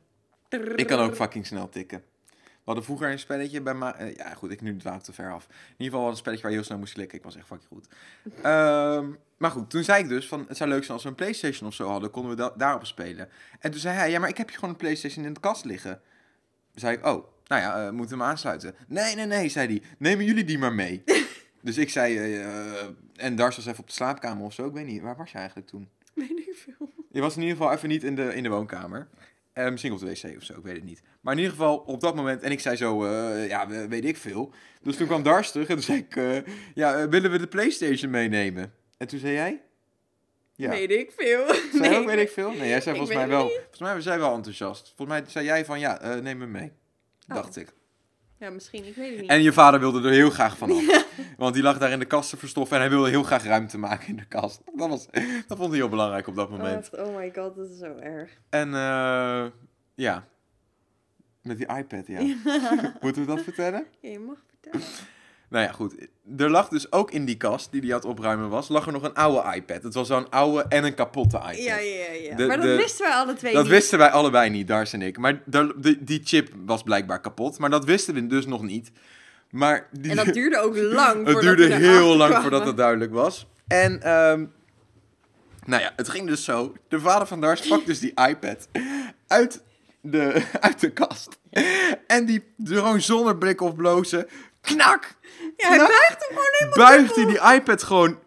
ik kan ook fucking snel tikken. We hadden vroeger een spelletje bij ma eh, ja, goed, ik nu dwaal te ver af. In ieder geval een spelletje waar je heel snel moest klikken. Ik was echt fucking goed. *laughs* Ehm, maar goed, toen zei ik dus van... Het zou leuk zijn als we een Playstation of zo hadden. Konden we da- daarop spelen. En toen zei hij... Ja, maar ik heb hier gewoon een Playstation in de kast liggen. Toen zei ik... Oh, nou ja, eh, moeten we hem aansluiten? Nee, nee, nee, zei hij. Nemen jullie die maar mee. *laughs* dus ik zei... eh, eh, en Dars was even op de slaapkamer of zo. Ik weet niet. Waar was je eigenlijk toen? Weet ik veel. Je was in ieder geval even niet in de, in de woonkamer. Eh, misschien op de wc of zo, ik weet het niet. Maar in ieder geval op dat moment, en ik zei zo, ja, we- weet ik veel. Dus toen kwam Dars terug en toen zei ik, ja, willen we de Playstation meenemen? En toen zei jij? Ja. Weet ik veel. Zei Nee, ook, weet ik veel? Nee, jij zei volgens mij wel, niet. volgens mij was jij wel enthousiast. Volgens mij zei jij van, ja, neem me mee. Oh. Dacht ik. Ja, misschien. Ik weet het niet. En je vader wilde er heel graag vanaf. *laughs* Want die lag daar in de kast te verstoffen en hij wilde heel graag ruimte maken in de kast. Dat, was, dat vond hij heel belangrijk op dat Oh, moment. oh my god, dat is zo erg. En eh, ja, met die iPad, ja. *laughs* *laughs* Moeten we dat vertellen? Ja, je mag vertellen. Nou ja, goed. Er lag dus ook in die kast die hij aan het opruimen was, lag er nog een oude iPad. Het was zo'n oude en een kapotte iPad. Ja, ja, ja. De- maar dat de- wisten wij alle twee Dat niet. wisten wij allebei niet, Dars en ik. Maar de, die chip was blijkbaar kapot, maar dat wisten we dus nog niet. Maar die, En dat *laughs* duurde ook lang het duurde heel lang voordat het duidelijk was. En, ehm, nou ja, het ging dus zo. De vader van Dars pakt dus die iPad uit de, *laughs* uit de kast. En die gewoon zonder blik of blozen, knak, Ja, hij knak, buigt hem gewoon helemaal buigt hij die iPad gewoon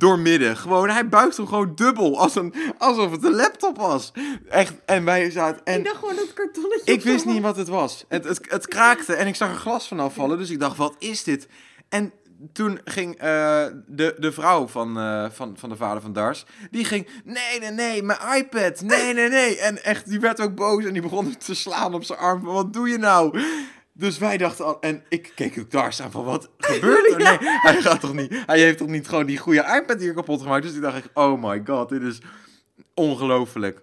doormidden. Gewoon, hij buigt hem gewoon dubbel, als een, alsof het een laptop was. Echt, en wij zaten... En Ik dacht gewoon dat kartonnetje... ik wist niet wat het was. Het, het, het kraakte en ik zag er glas vanaf vallen. Dus ik dacht, wat is dit? En toen ging eh, de, de vrouw van, eh, van, van de vader van Dars... Die ging, nee, nee, nee, mijn iPad. Nee, nee, nee. En echt, die werd ook boos en die begon te slaan op zijn arm. Wat doe je nou? Dus wij dachten al, en ik keek ook daar staan van, wat *laughs* gebeurt er? Nee, hij gaat toch niet, hij heeft toch niet gewoon die goede iPad hier kapot gemaakt? Dus ik dacht, echt, oh my god, dit is ongelooflijk.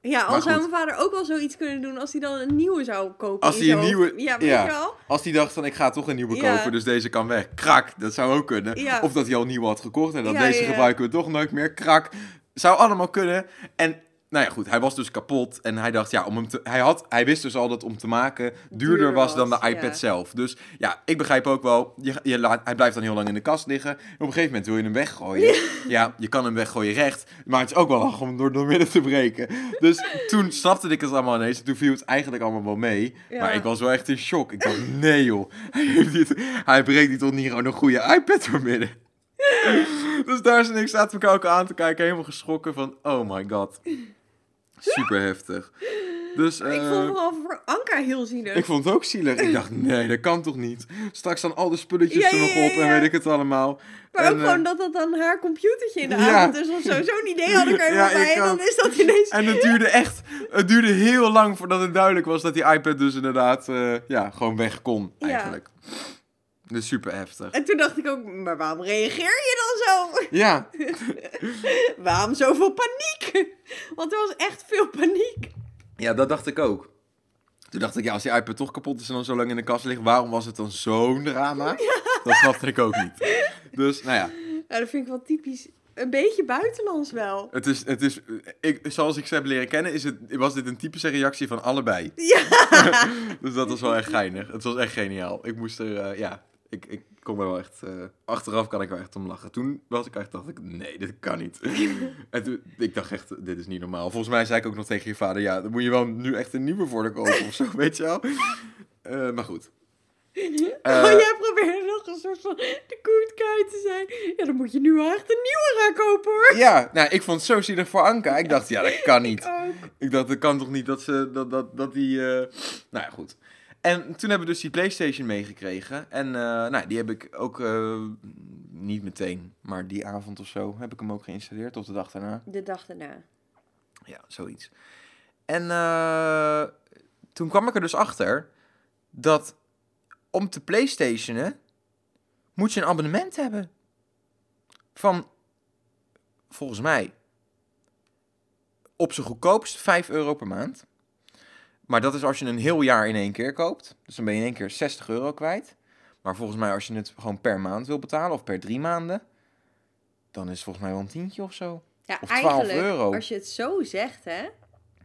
Ja, al zou mijn vader ook wel zoiets kunnen doen als hij dan een nieuwe zou kopen. Als hij een nieuwe- Ja, weet ja. je wel? Als hij dacht van, ik ga toch een nieuwe Ja. kopen, dus deze kan weg. Krak, dat zou ook kunnen. Ja. Of dat hij al een nieuwe had gekocht en Ja, deze gebruiken we toch nooit meer. Krak, zou allemaal kunnen. En nou ja, goed, hij was dus kapot en hij dacht, ja, om hem te, hij, had, hij wist dus al dat om te maken duurder, Duurder was dan de iPad ja. zelf. Dus ja, ik begrijp ook wel, je, je laat, hij blijft dan heel lang in de kast liggen. Op een gegeven moment wil je hem weggooien. Ja, je kan hem weggooien recht, maar het is ook wel lach om hem door, door midden te breken. Dus toen snapte ik het allemaal ineens en toen viel het eigenlijk allemaal wel mee. Ja. Maar ik was wel echt in shock. Ik dacht, nee joh, hij, heeft dit, hij breekt die toch niet gewoon een goede iPad door midden. *laughs* Dus daar en ik zaten elkaar ook aan te kijken, helemaal geschrokken van, oh my god. Super heftig. Dus, ik eh, vond vooral voor Anka heel zielig. ik vond het ook zielig. Ik dacht, *laughs* nee, dat kan toch niet. Straks staan al de spulletjes Ja, er nog ja, op en weet ik het allemaal. Maar En, ook eh, gewoon dat dat dan haar computertje in de avond is of zo. Zo'n idee had ik er *laughs* helemaal bij. En dan is dat ineens... En het duurde echt, het duurde heel lang voordat het duidelijk was dat die iPad dus inderdaad, eh, ja, gewoon weg kon Ja. Dus super heftig. En toen dacht ik ook, maar waarom reageer je dan zo? Ja, *laughs* Waarom zoveel paniek? Want er was echt veel paniek. ja, dat dacht ik ook. Toen dacht ik, ja, als die iPad toch kapot is en dan zo lang in de kast ligt, waarom was het dan zo'n drama? *laughs* Dat snapte ik ook niet. Dus, nou ja, Ja, dat vind ik wel typisch. Een beetje buitenlands wel. het is, het is ik, zoals ik ze heb leren kennen, is het, was dit een typische reactie van allebei. Ja. *laughs* Dus dat was wel echt geinig. Het was echt geniaal. Ik moest er, eh, ja, ik, ik kon er wel echt, eh, achteraf kan ik er echt om lachen. Toen was ik echt, dacht ik, nee, dit kan niet. *laughs* en toen, ik dacht echt, dit is niet normaal. Volgens mij zei ik ook nog tegen je vader, ja, dan moet je wel nu echt een nieuwe voor de kopen of zo, *laughs* weet je wel. Eh, maar goed. *laughs* Eh, oh, jij probeerde nog een soort van de guy te zijn. Ja, dan moet je nu wel echt een nieuwe gaan kopen hoor. Ja, nou, ik vond het zo zielig voor Anka. Ik dacht, ja, dat kan niet. Ik dacht, dat kan toch niet dat ze, dat, dat, dat die, nou ja, goed. En toen hebben we dus die Playstation meegekregen. En eh, nou, die heb ik ook, eh, niet meteen, maar die avond of zo, heb ik hem ook geïnstalleerd. Of de dag daarna. De dag daarna. Ja, zoiets. En eh, toen kwam ik er dus achter dat om te Playstationen moet je een abonnement hebben. Van, volgens mij, op zijn goedkoopst 5 euro per maand. Maar dat is als je een heel jaar in één keer koopt. Dus dan ben je in één keer 60 euro kwijt. Maar volgens mij als je het gewoon per maand wil betalen of per drie maanden, dan is het volgens mij wel een tientje of zo. Ja, Of 12 eigenlijk, euro. als je het zo zegt, hè,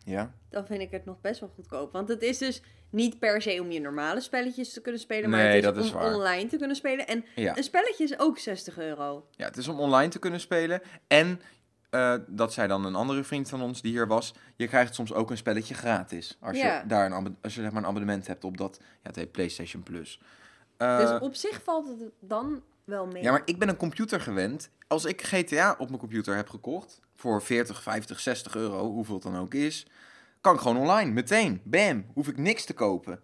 Ja. dan vind ik het nog best wel goedkoop. Want het is dus niet per se om je normale spelletjes te kunnen spelen, maar het is dat is om waar. online te kunnen spelen. En Ja. een spelletje is ook 60 euro. Ja, het is om online te kunnen spelen. En eh, dat zei dan een andere vriend van ons die hier was. Je krijgt soms ook een spelletje gratis. Als Ja. je daar een, als je zeg maar een abonnement hebt op dat. Ja, het heet PlayStation Plus. Eh, dus op zich valt het dan wel mee. Ja, maar ik ben een computer gewend. Als ik GTA op mijn computer heb gekocht. voor 40, 50, 60 euro, hoeveel het dan ook is. kan ik gewoon online, meteen. Bam, hoef ik niks te kopen.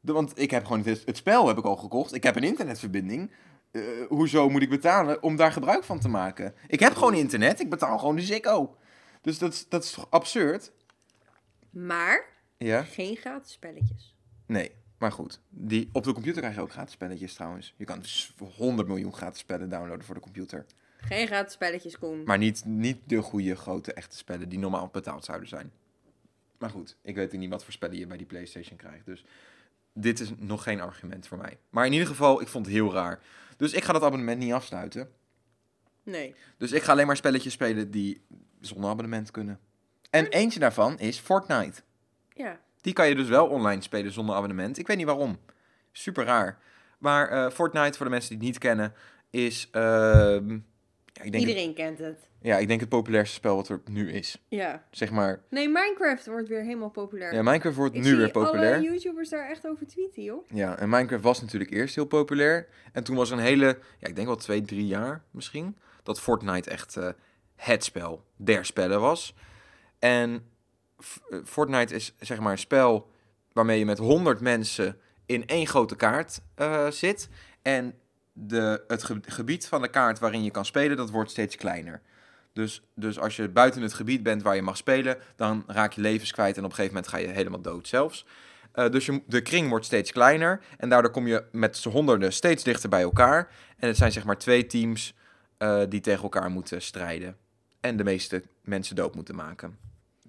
De, want ik heb gewoon het, het spel heb ik al gekocht. Ik heb een internetverbinding. Eh, hoezo moet ik betalen om daar gebruik van te maken? Ik heb gewoon internet, ik betaal gewoon de Ziggo. Dus dat, is- dat is toch absurd? Maar Ja? geen gratis spelletjes. Nee, maar goed. Die, op de computer krijg je ook gratis spelletjes trouwens. Je kan dus 100 miljoen gratis spellen downloaden voor de computer. Geen gratis spelletjes, Koen. Maar niet, niet de goede, grote, echte spellen die normaal betaald zouden zijn. Maar goed, ik weet niet wat voor spellen je bij die PlayStation krijgt. Dus dit is nog geen argument voor mij. Maar in ieder geval, ik vond het heel raar. Dus ik ga dat abonnement niet afsluiten. Nee. Dus ik ga alleen maar spelletjes spelen die zonder abonnement kunnen. En eentje daarvan is Fortnite. Ja. Die kan je dus wel online spelen zonder abonnement. Ik weet niet waarom. Super raar. Maar eh, Fortnite, voor de mensen die het niet kennen, is... ehm, ja, ik denk het, Iedereen kent het. ja, ik denk het populairste spel wat er nu is. Ja. Zeg maar... Nee, Minecraft wordt weer helemaal populair. Ja, Minecraft wordt Ik nu weer populair. alle YouTubers daar echt over tweeten, joh. Ja, en Minecraft was natuurlijk eerst heel populair. En toen was er een hele, ja, ik denk wel twee, drie jaar misschien, dat Fortnite echt eh, het spel der spellen was. En eh, Fortnite is zeg maar een spel waarmee je met 100 mensen in één grote kaart eh, zit. En de, het ge- gebied van de kaart waarin je kan spelen, dat wordt steeds kleiner. Dus, dus als je buiten het gebied bent waar je mag spelen, dan raak je levens kwijt en op een gegeven moment ga je helemaal dood zelfs. Eh, dus je, de kring wordt steeds kleiner. En daardoor kom je met z'n honderden steeds dichter bij elkaar. En het zijn zeg maar twee teams eh, die tegen elkaar moeten strijden. En de meeste mensen dood moeten maken.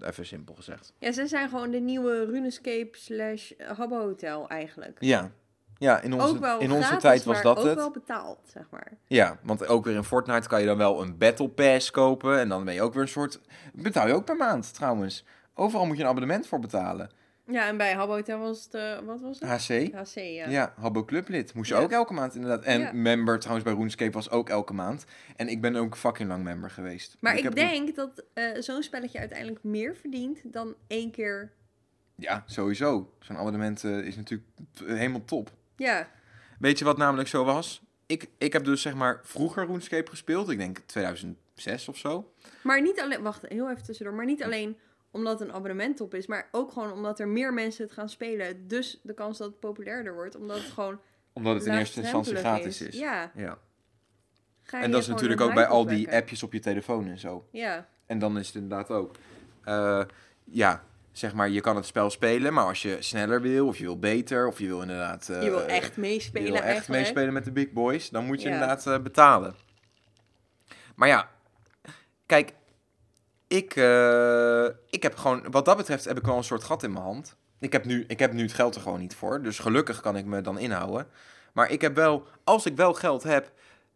Even simpel gezegd. Ja, ze zijn gewoon de nieuwe RuneScape slash Habbo Hotel eigenlijk. Ja, ja in onze, ook wel in onze gratis, tijd was dat ook het. wel betaald, zeg maar. Ja, want ook weer in Fortnite kan je dan wel een Battle Pass kopen. En dan ben je ook weer een soort... Betaal je ook per maand trouwens. Overal moet je een abonnement voor betalen. Ja, en bij Habbo Hotel was het, eh, wat was het? HC. HC, ja. Ja, Habbo Clublid. Moest je Ja. ook elke maand inderdaad. En Ja. member trouwens bij RuneScape was ook elke maand. En ik ben ook fucking lang member geweest. Maar ik, denk dat eh, zo'n spelletje uiteindelijk meer verdient dan één keer... Ja, sowieso. Zo'n abonnement eh, is natuurlijk helemaal top. Ja, Weet je wat namelijk zo was? Ik, ik heb dus zeg maar vroeger RuneScape gespeeld. Ik denk 2006 of zo. maar niet alleen... Wacht, heel even tussendoor. Maar niet alleen omdat een abonnement op is, maar ook gewoon omdat er meer mensen het gaan spelen. Dus de kans dat het populairder wordt, omdat het gewoon Omdat het in eerste instantie gratis is. Ja. ja. En dat is natuurlijk ook bij al die appjes op je telefoon en zo. Ja, En dan is het inderdaad ook. eh, ja, zeg maar, je kan het spel spelen, maar als je sneller wil, of je wil beter, of je wil inderdaad. eh, je wil echt meespelen je wil echt eigenlijk. meespelen met de big boys, dan moet je Ja. inderdaad eh, betalen. Maar ja, kijk, ik, eh, ik heb gewoon, wat dat betreft, heb ik wel een soort gat in mijn hand. Ik heb, nu, ik heb nu het geld er gewoon niet voor, dus gelukkig kan ik me dan inhouden. Maar ik heb wel, als ik wel geld heb,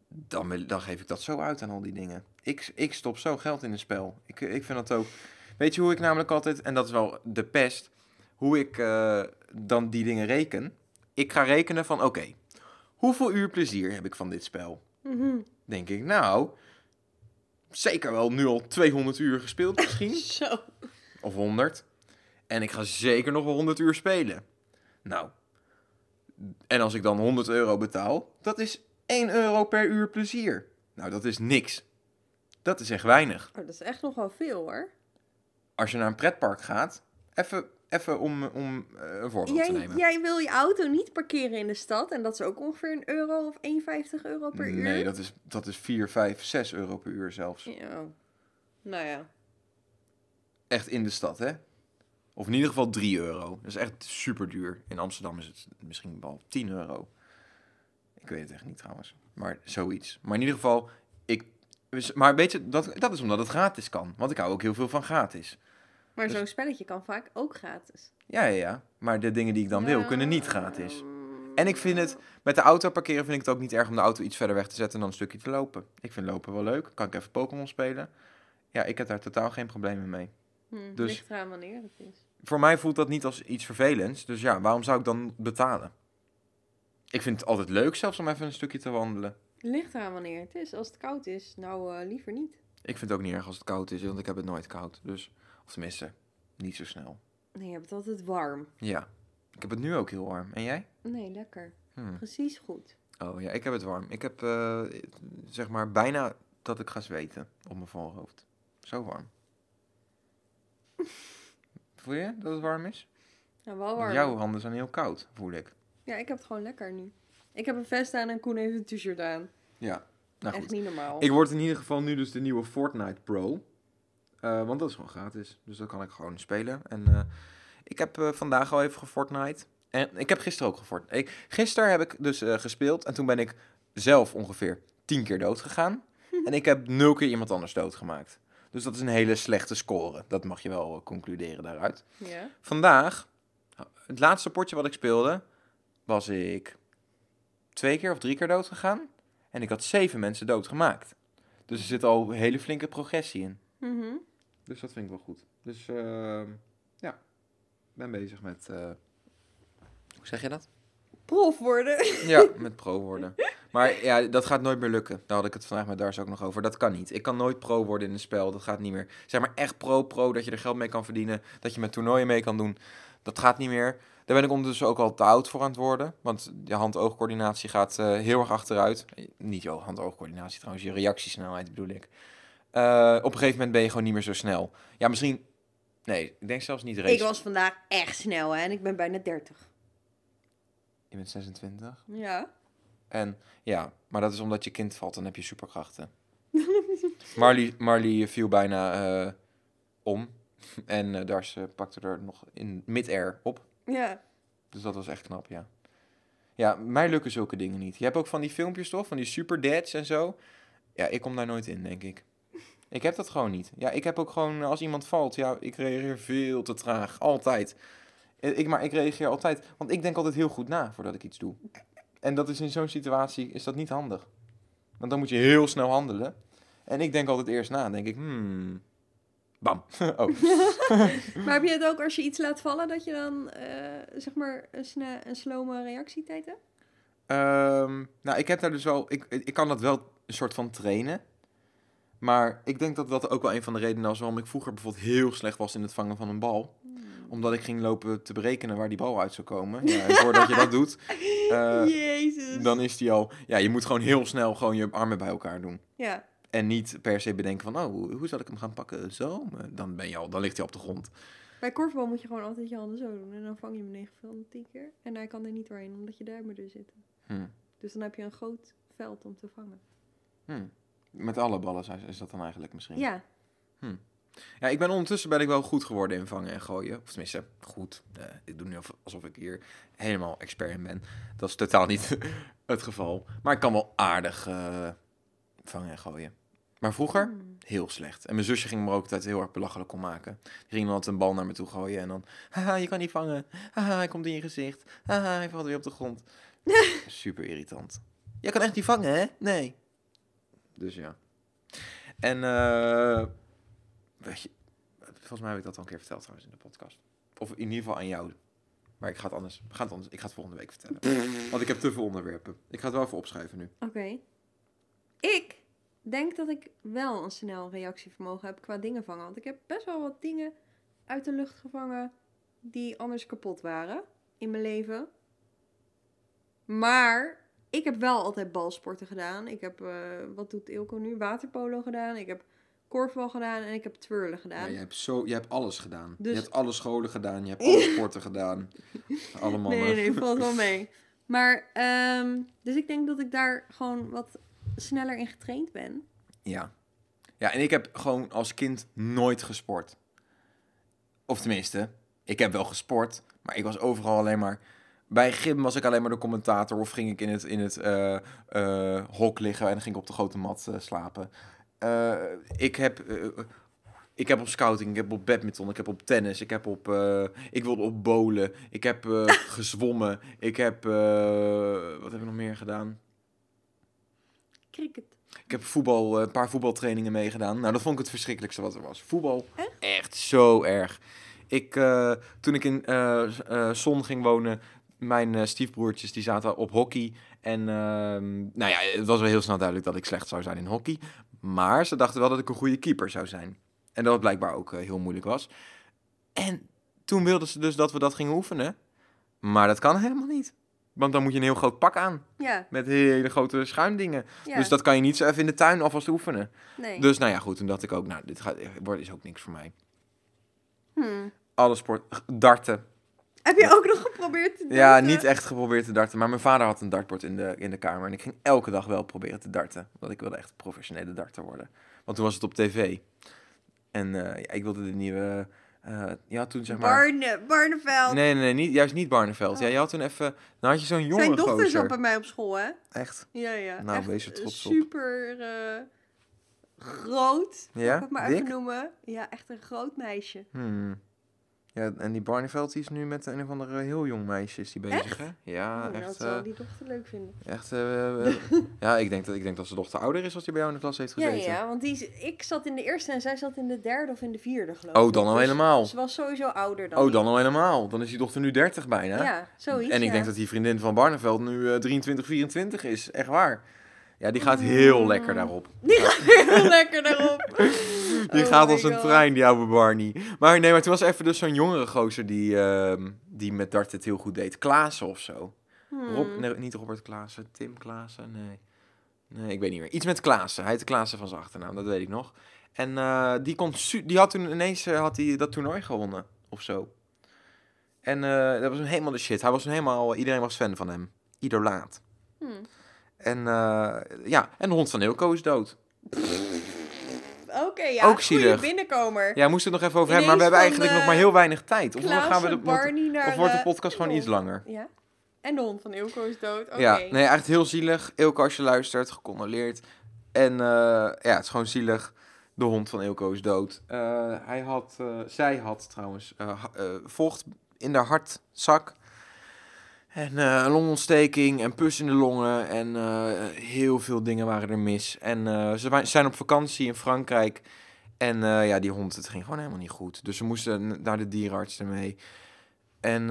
dan, dan geef ik dat zo uit aan al die dingen. Ik, ik stop zo geld in een spel. Ik, ik vind dat ook. Weet je hoe ik namelijk altijd, en dat is wel de pest, hoe ik eh, dan die dingen reken? Ik ga rekenen van, oké, hoeveel uur plezier heb ik van dit spel? Mhm. Denk ik, nou, zeker wel nu al 200 uur gespeeld misschien, *laughs* Zo. of 100. En ik ga zeker nog wel 100 uur spelen. Nou, en als ik dan 100 euro betaal, dat is 1 euro per uur plezier. Nou, dat is niks. Dat is echt weinig. Oh, dat is echt nog wel veel hoor. Als je naar een pretpark gaat, even, even om, om eh, een voorbeeld te nemen. jij wil je auto niet parkeren in de stad en dat is ook ongeveer een euro of 1,50 euro per uur. Nee, dat is, dat is 4, 5, 6 euro per uur zelfs. Ja. Nou ja. Echt in de stad, hè? Of in ieder geval 3 euro. Dat is echt super duur. In Amsterdam is het misschien wel 10 euro. Ik weet het echt niet trouwens. Maar zoiets. Maar in ieder geval, ik. Dus- Maar weet je, dat, dat is omdat het gratis kan. Want ik hou ook heel veel van gratis. Maar Dus- zo'n spelletje kan vaak ook gratis. Ja, ja, ja. Maar de dingen die ik dan wil, Ja. kunnen niet gratis. En ik vind het, met de auto parkeren vind ik het ook niet erg om de auto iets verder weg te zetten dan een stukje te lopen. Ik vind lopen wel leuk. Kan ik even Pokémon spelen? Ja, ik heb daar totaal geen problemen mee. Hm, Dus- Ligt eraan wanneer het is. Voor mij voelt dat niet als iets vervelends. Dus ja, waarom zou ik dan betalen? Ik vind het altijd leuk zelfs om even een stukje te wandelen. Ligt eraan wanneer het is. Als het koud is, nou eh, liever niet. Ik vind het ook niet erg als het koud is, want ik heb het nooit koud. Dus, of tenminste, niet zo snel. Nee, je hebt het altijd warm. Ja, ik heb het nu ook heel warm. En jij? Nee, lekker. Hm. Precies goed. Oh ja, ik heb het warm. Ik heb eh, zeg maar bijna dat ik ga zweten op mijn voorhoofd. Zo warm. *laughs* Voel je dat het warm is? Nou, wel Want warm. Jouw handen zijn heel koud, voel ik. Ja, ik heb het gewoon lekker nu. Ik heb een vest aan en Koen heeft een t-shirt aan. Ja, nou Echt goed. niet normaal. Ik word in ieder geval nu dus de nieuwe Fortnite Pro. Eh, want dat is gewoon gratis. Dus dat kan ik gewoon spelen. En eh, ik heb eh, vandaag al even gefortnite. En ik heb gisteren ook gefortnite. Gisteren heb ik dus gespeeld. En toen ben ik zelf ongeveer tien keer dood gegaan. *laughs* en ik heb nul keer iemand anders doodgemaakt. Dus dat is een hele slechte score. Dat mag je wel concluderen daaruit. Ja. Vandaag, het laatste potje wat ik speelde, was ik twee keer of drie keer dood gegaan. En ik had zeven mensen doodgemaakt. Dus er zit al een hele flinke progressie in. Mhm. Dus dat vind ik wel goed. Dus ehm, ja, ik ben bezig met. eh, hoe zeg je dat? Prof worden. *laughs* Ja, met pro worden. Maar ja, dat gaat nooit meer lukken. Daar had ik het vandaag met Dars ook nog over. Dat kan niet. Ik kan nooit pro worden in een spel. Dat gaat niet meer. Zeg maar echt pro-pro, dat je er geld mee kan verdienen. Dat je met toernooien mee kan doen. Dat gaat niet meer. Daar ben ik ondertussen ook al te oud voor aan het worden. Want je hand-oogcoördinatie gaat eh, heel erg achteruit. Niet je hand-oogcoördinatie trouwens, je reactiesnelheid bedoel ik. Eh, op een gegeven moment ben je gewoon niet meer zo snel. Ja, misschien... Nee, ik denk zelfs niet race. Ik was vandaag echt snel hè, en ik ben bijna 30. Je bent 26. Ja. En ja, maar dat is omdat je kind valt, dan heb je superkrachten. *laughs* Marley, Marley viel bijna eh, om. *laughs* En eh Dars pakte er nog in mid-air op. Ja. Dus dat was echt knap, ja. Ja, mij lukken zulke dingen niet. Je hebt ook van die filmpjes toch? Van die super dads en zo. Ja, ik kom daar nooit in, denk ik. Ik heb dat gewoon niet. Ja, ik heb ook gewoon, als iemand valt, ja, ik reageer veel te traag. Altijd. Eh, Ik, maar ik reageer altijd, want ik denk altijd heel goed na voordat ik iets doe. En dat is in zo'n situatie, is dat niet handig. Want dan moet je heel snel handelen. En ik denk altijd eerst na. Dan denk ik, hmm, bam. *laughs* oh, *laughs* Maar heb je het ook als je iets laat vallen, dat je dan eh, zeg maar een, een slome reactietijd hebt? Ehm, nou, ik heb daar dus wel, ik, ik kan dat wel een soort van trainen. Maar ik denk dat dat ook wel een van de redenen was waarom ik vroeger bijvoorbeeld heel slecht was in het vangen van een bal. Omdat ik ging lopen te berekenen waar die bal uit zou komen. Ja, en voordat je dat doet, *laughs* eh, Jezus. dan is die al... Ja, je moet gewoon heel snel gewoon je armen bij elkaar doen. Ja. En niet per se bedenken van, oh, hoe, hoe zal ik hem gaan pakken? Zo, dan, ben je al, dan ligt hij op de grond. Bij korfbal moet je gewoon altijd je handen zo doen. En dan vang je hem 9 van de 10 keer. En hij kan er niet doorheen, omdat je duimen er zitten. Hm. Dus dan heb je een groot veld om te vangen. Hm. Met alle ballen is- is dat dan eigenlijk misschien? Ja. Ja, ik ben ondertussen ben ik wel goed geworden in vangen en gooien. Of tenminste, goed. Eh, ik doe nu of- alsof ik hier helemaal expert in ben. Dat is totaal niet *laughs* het geval. Maar ik kan wel aardig eh, vangen en gooien. Maar vroeger, Hmm. heel slecht. En mijn zusje ging me ook altijd heel erg belachelijk om maken. Die ging dan altijd een bal naar me toe gooien en dan... Haha, je kan niet vangen. Haha, hij komt in je gezicht. Haha, hij valt weer op de grond. *laughs* Super irritant. Jij kan echt niet vangen, hè? Nee. Dus ja. En eh, weet je, volgens mij heb ik dat al een keer verteld trouwens in de podcast. Of in ieder geval aan jou. Maar ik ga het anders, we gaan het anders ik ga het volgende week vertellen. *laughs* Want ik heb te veel onderwerpen. Ik ga het wel even opschrijven nu. Oké. Ik denk dat ik wel een snel reactievermogen heb qua dingen vangen. Want ik heb best wel wat dingen uit de lucht gevangen die anders kapot waren in mijn leven. Maar ik heb wel altijd balsporten gedaan. Ik heb, eh, wat doet Ilko nu? Waterpolo gedaan. Ik heb korfbal gedaan en ik heb twirlen gedaan. Ja, je, hebt zo, je hebt alles gedaan. Dus- Je hebt alle scholen gedaan. Je hebt alle sporten *laughs* gedaan. Alle mannen. Nee, nee, valt wel mee. *laughs* Maar, ehm, dus ik denk dat ik daar gewoon wat sneller in getraind ben. Ja. Ja, en ik heb gewoon als kind nooit gesport. Of tenminste, ik heb wel gesport, maar ik was overal alleen maar... Bij gym was ik alleen maar de commentator of ging ik in het, in het eh, eh, hok liggen en ging ik op de grote mat eh, slapen. Ik, heb, ik heb op scouting, ik heb op badminton, ik heb op tennis, ik heb op... ik wilde op bowlen, ik heb *laughs* gezwommen, ik heb... wat heb ik nog meer gedaan? Cricket. Ik heb voetbal, eh, een paar voetbaltrainingen meegedaan. Nou, dat vond ik het verschrikkelijkste wat er was. Voetbal, Echt? echt zo erg. Ik, eh, toen ik in eh, Zon ging wonen, mijn stiefbroertjes die zaten op hockey. En ehm, nou ja, het was wel heel snel duidelijk dat ik slecht zou zijn in hockey. Maar ze dachten wel dat ik een goede keeper zou zijn. En dat het blijkbaar ook heel moeilijk was. En toen wilden ze dus dat we dat gingen oefenen. Maar dat kan helemaal niet. Want dan moet je een heel groot pak aan. Ja, Met hele grote schuimdingen. ja. Dus dat kan je niet zo even in de tuin alvast oefenen. nee. Dus nou ja, goed. Toen dacht ik ook, nou, dit gaat, wordt is ook niks voor mij. Hmm. Alle sport, darten. Heb je ook nog geprobeerd te Ja, darten? niet echt geprobeerd te darten. Maar mijn vader had een dartbord in de, in de kamer. En ik ging elke dag wel proberen te darten. Want ik wilde echt professionele darter worden. Want toen was het op tv. En eh, ja, ik wilde de nieuwe... eh, ja, toen zeg maar... Barne, Barneveld. Nee, nee, nee, niet, juist niet Barneveld. Ja, Oh. je had toen even... Nou had je zo'n jonge Zijn dochter zat bij mij op school, hè? Echt? Ja, ja. Nou, Echt wees er trots op. super eh, groot. Ja? Zal ik het maar Dik? even noemen. Ja, echt een groot meisje. Hmm. Ja, en die Barneveld die is nu met een of andere heel jong meisje is die bezig, hè? Ja, oh, dat echt... zou eh, die dochter leuk vinden. echt eh, eh, *laughs* ja, ik denk, dat, ik denk dat zijn dochter ouder is als die bij jou in de klas heeft Ja, gezeten. ja, want die, ik zat in de eerste en zij zat in de derde of in de vierde, geloof Oh, ik. dan al Dus helemaal. Ze was sowieso ouder dan Oh, ik. dan al helemaal. Dan is die dochter nu 30 bijna. Ja, zoiets, en ik ja. denk dat die vriendin van Barneveld nu eh 23, 24 is. Echt waar. Ja, die gaat heel Mm. lekker daarop. Die gaat heel lekker daarop. *laughs* Die Oh gaat als een God. trein, die oude Barney. Maar nee, maar toen was even dus zo'n jongere gozer die, ehm, die met dart het heel goed deed. Klaassen of zo. Hmm. Rob, nee, niet Robert Klaassen, Tim Klaassen, nee. Nee, ik weet niet meer. Iets met Klaassen. Hij heette Klaassen van zijn achternaam, dat weet ik nog. En eh, die, kon die had toen ineens eh, had hij dat toernooi gewonnen, of zo. En eh, dat was een helemaal de shit. Hij was helemaal, iedereen was fan van hem. Idolaat. Hmm. En ja, en de hond van Ilko is dood. *laughs* Oké, ja. Ook zielig. binnenkomer. Ja, moesten het nog even over hebben, maar we hebben eigenlijk nog eh, maar heel weinig tijd. Of gaan we de, wordt- Barney naar of wordt de de- podcast gewoon iets langer? Ja. En de hond van Ilko is dood. Ja, nee, echt heel zielig. Ilko, als je luistert, gecondoleerd. En eh, ja, het is gewoon zielig. De hond van Ilko is dood. Eh, hij had, eh, zij had trouwens eh, eh, vocht in haar hartzak. En eh, een longontsteking en pus in de longen. En eh, heel veel dingen waren er mis. En eh, ze zijn op vakantie in Frankrijk. En ja, die hond, het ging gewoon helemaal niet goed. Dus ze moesten naar de dierenarts ermee. En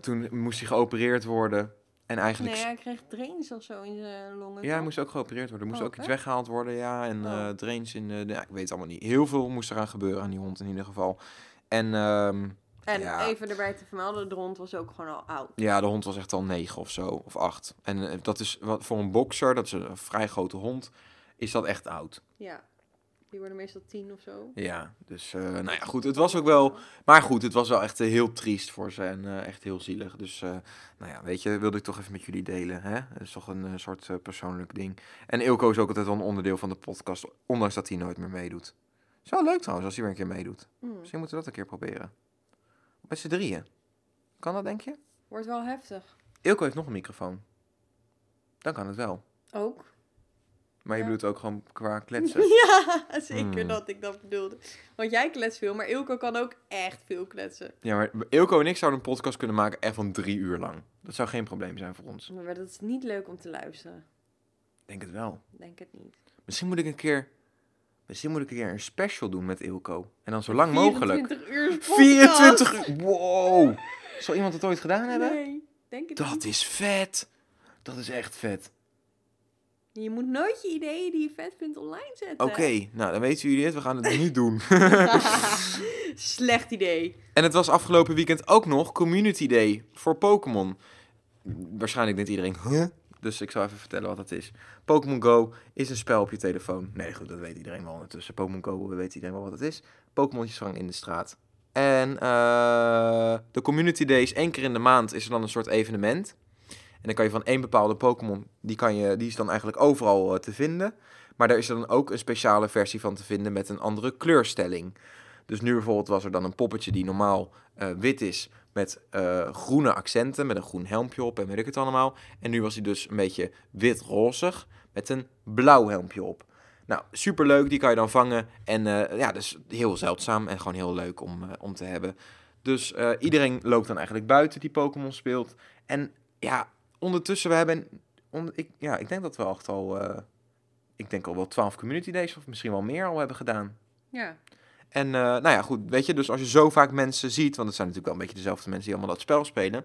toen moest hij geopereerd worden. En eigenlijk Nee, hij kreeg drains of zo in zijn longen. ja, hij toch? moest ook geopereerd worden. Er moest Oh, ook iets weggehaald worden, ja. En Oh. drains in de... Ja, ik weet het allemaal niet. Heel veel moest eraan gebeuren aan die hond in ieder geval. En ehm, En Ja. even erbij te vermelden, de hond was ook gewoon al oud. ja, de hond was echt al negen of zo, of acht. En eh, dat is wat voor een bokser, dat is een vrij grote hond, is dat echt oud. Ja. Die worden meestal tien of zo. Ja, dus eh, nou ja, goed. Het was ook wel... Maar goed, het was wel echt eh, heel triest voor ze en echt heel zielig. Dus, nou ja, weet je, wilde ik toch even met jullie delen. Hè? Het is toch een soort persoonlijk ding. En Ilko is ook altijd wel een onderdeel van de podcast, ondanks dat hij nooit meer meedoet. Is wel leuk trouwens, als hij weer een keer meedoet. Hmm. Misschien moeten we dat een keer proberen. Met z'n drieën. Kan dat, denk je? Wordt wel heftig. Ilko heeft nog een microfoon. Dan kan het wel. Ook. Maar je Ja. bedoelt ook gewoon qua *laughs* kletsen. Ja, zeker Hmm. dat ik dat bedoelde. Want jij klets veel, maar Ilko kan ook echt veel kletsen. Ja, maar Ilko en ik zouden een podcast kunnen maken echt van drie uur lang. Dat zou geen probleem zijn voor ons. Maar dat is niet leuk om te luisteren. Denk het wel. Denk het niet. Misschien moet ik een keer. Misschien moet ik een keer een special doen met Ilko. En dan zo lang mogelijk. 24 uur podcast. 24 uur. Wow. Zal iemand het ooit gedaan hebben? Nee, denk het Dat niet. is vet. Dat is echt vet. Je moet nooit je ideeën die je vet vindt online zetten. Oké, nou dan weten jullie het. We gaan het niet *laughs* doen. *laughs* Slecht idee. En het was afgelopen weekend ook nog Community Day voor Pokémon. Waarschijnlijk denkt iedereen, huh? Dus ik zal even vertellen wat het is. Pokémon Go is een spel op je telefoon. Nee, goed, dat weet iedereen wel ondertussen. Pokémon Go, weet iedereen wel wat het is. Pokémonjes vangen in de straat. En eh, de Community Day is één keer in de maand is er dan een soort evenement. En dan kan je van één bepaalde Pokémon, die, kan je, die is dan eigenlijk overal eh, te vinden. Maar daar is er dan ook een speciale versie van te vinden met een andere kleurstelling. Dus nu bijvoorbeeld was er dan een poppetje die normaal eh, wit is met eh, groene accenten, met een groen helmpje op en weet ik het allemaal. En nu was hij dus een beetje wit-rozig met een blauw helmpje op. Nou, superleuk, die kan je dan vangen. En eh, ja, dus heel zeldzaam en gewoon heel leuk om, eh, om te hebben. Dus iedereen loopt dan eigenlijk buiten die Pokémon speelt. En ja, ondertussen, we hebben, ik, ja, ik denk dat we echt al, ik denk al wel 12 community days of misschien wel meer al hebben gedaan. Ja. En eh, nou ja, goed, weet je, dus als je zo vaak mensen ziet, want het zijn natuurlijk wel een beetje dezelfde mensen die allemaal dat spel spelen,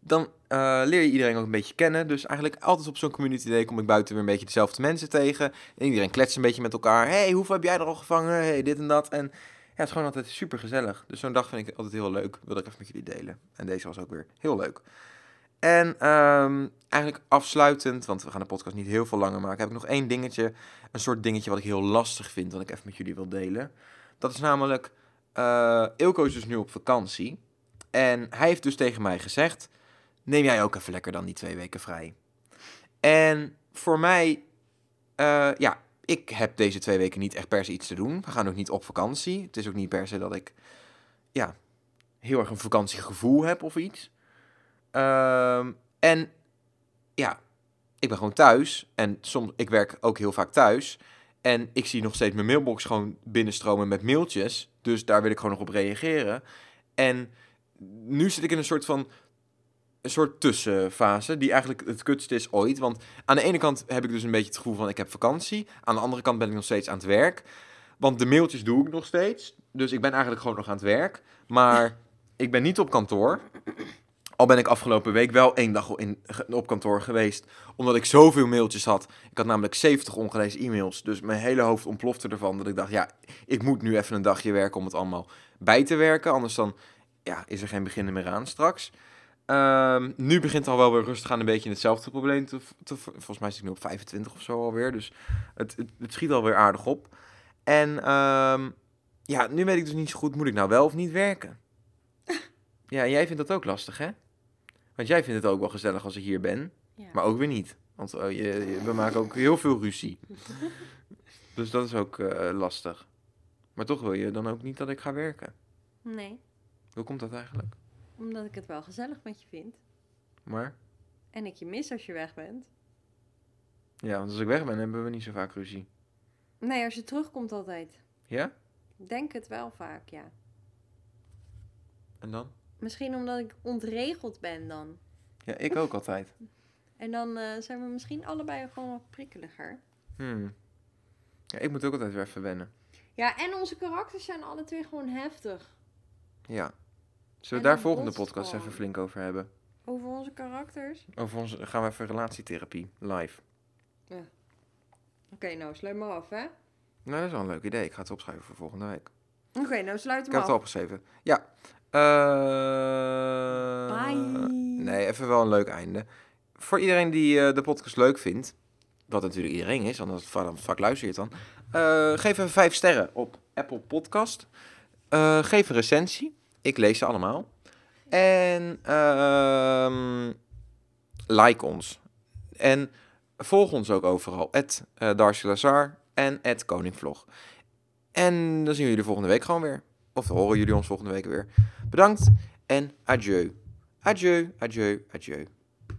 dan eh, leer je iedereen ook een beetje kennen. Dus eigenlijk altijd op zo'n community day kom ik buiten weer een beetje dezelfde mensen tegen. En iedereen kletst een beetje met elkaar. hey, hoeveel heb jij er al gevangen? hey, dit en dat. En ja, het is gewoon altijd super gezellig. Dus zo'n dag vind ik altijd heel leuk. Wil ik even met jullie delen. En deze was ook weer heel leuk. En ehm, eigenlijk afsluitend, want we gaan de podcast niet heel veel langer maken, heb ik nog één dingetje. Een soort dingetje wat ik heel lastig vind, wat ik even met jullie wil delen. Dat is namelijk, eh Ilko is dus nu op vakantie. En hij heeft dus tegen mij gezegd, neem jij ook even lekker dan die twee weken vrij. En voor mij, eh, ja, ik heb deze twee weken niet echt per se iets te doen. We gaan ook niet op vakantie. Het is ook niet per se dat ik, ja, heel erg een vakantiegevoel heb of iets. Ehm, en ja, ik ben gewoon thuis. En soms, ik werk ook heel vaak thuis. En ik zie nog steeds mijn mailbox gewoon binnenstromen met mailtjes. Dus daar wil ik gewoon nog op reageren. En nu zit ik in een soort van een soort tussenfase, die eigenlijk het kutste is ooit. Want aan de ene kant heb ik dus een beetje het gevoel van ik heb vakantie. Aan de andere kant ben ik nog steeds aan het werk. Want de mailtjes doe ik nog steeds. Dus ik ben eigenlijk gewoon nog aan het werk. Maar ik ben niet op kantoor. Al ben ik afgelopen week wel één dag in, op kantoor geweest. Omdat ik zoveel mailtjes had. Ik had namelijk 70 ongelezen e-mails. Dus mijn hele hoofd ontplofte ervan. Dat ik dacht, ja, ik moet nu even een dagje werken om het allemaal bij te werken. Anders dan ja, is er geen beginnen meer aan straks. Ehm, nu begint al wel weer rustig aan een beetje in hetzelfde probleem. Te, te, volgens mij zit ik nu op 25 of zo alweer. Dus het, het, het schiet alweer aardig op. En ehm, ja, nu weet ik dus niet zo goed, moet ik nou wel of niet werken? *laughs* Ja, jij vindt dat ook lastig, hè? Want jij vindt het ook wel gezellig als ik hier ben. Ja. Maar ook weer niet. Want oh, je, je- we maken ook heel veel ruzie. *laughs* Dus dat is ook eh, lastig. Maar toch wil je dan ook niet dat ik ga werken. Nee, Hoe komt dat eigenlijk? omdat ik het wel gezellig met je vind. Maar, En ik je mis als je weg bent. ja, want als ik weg ben, hebben we niet zo vaak ruzie. Nee, als je terugkomt altijd. Ja? Denk het wel vaak, ja. En dan? Misschien omdat ik ontregeld ben dan. Ja, ik ook altijd. *laughs* En dan eh, zijn we misschien allebei gewoon wat prikkeliger. Hmm. Ja, ik moet ook altijd weer even wennen. Ja, en onze karakters zijn alle twee gewoon heftig. Ja. Zullen En we daar volgende podcast gewoon. even flink over hebben? Over onze karakters. Over onze, gaan we even relatietherapie, live. Oké, nou sluit maar af, hè? Nou, dat is wel een leuk idee. Ik ga het opschrijven voor volgende week. Oké, nou sluit Ik hem heb het af. opgeschreven. Ja. Eh, Bye. Nee, even wel een leuk einde. Voor iedereen die eh, de podcast leuk vindt, wat natuurlijk iedereen is, anders vaak, vaak luister je het dan. eh, geef even vijf sterren op Apple Podcast. Geef een recensie. Ik lees ze allemaal. En ehm, like ons. En volg ons ook overal. Darcy Lazar en het Koningvlog. En dan zien we jullie volgende week gewoon weer. Of dan horen jullie ons volgende week weer. Bedankt en adieu. Adieu, adieu, adieu.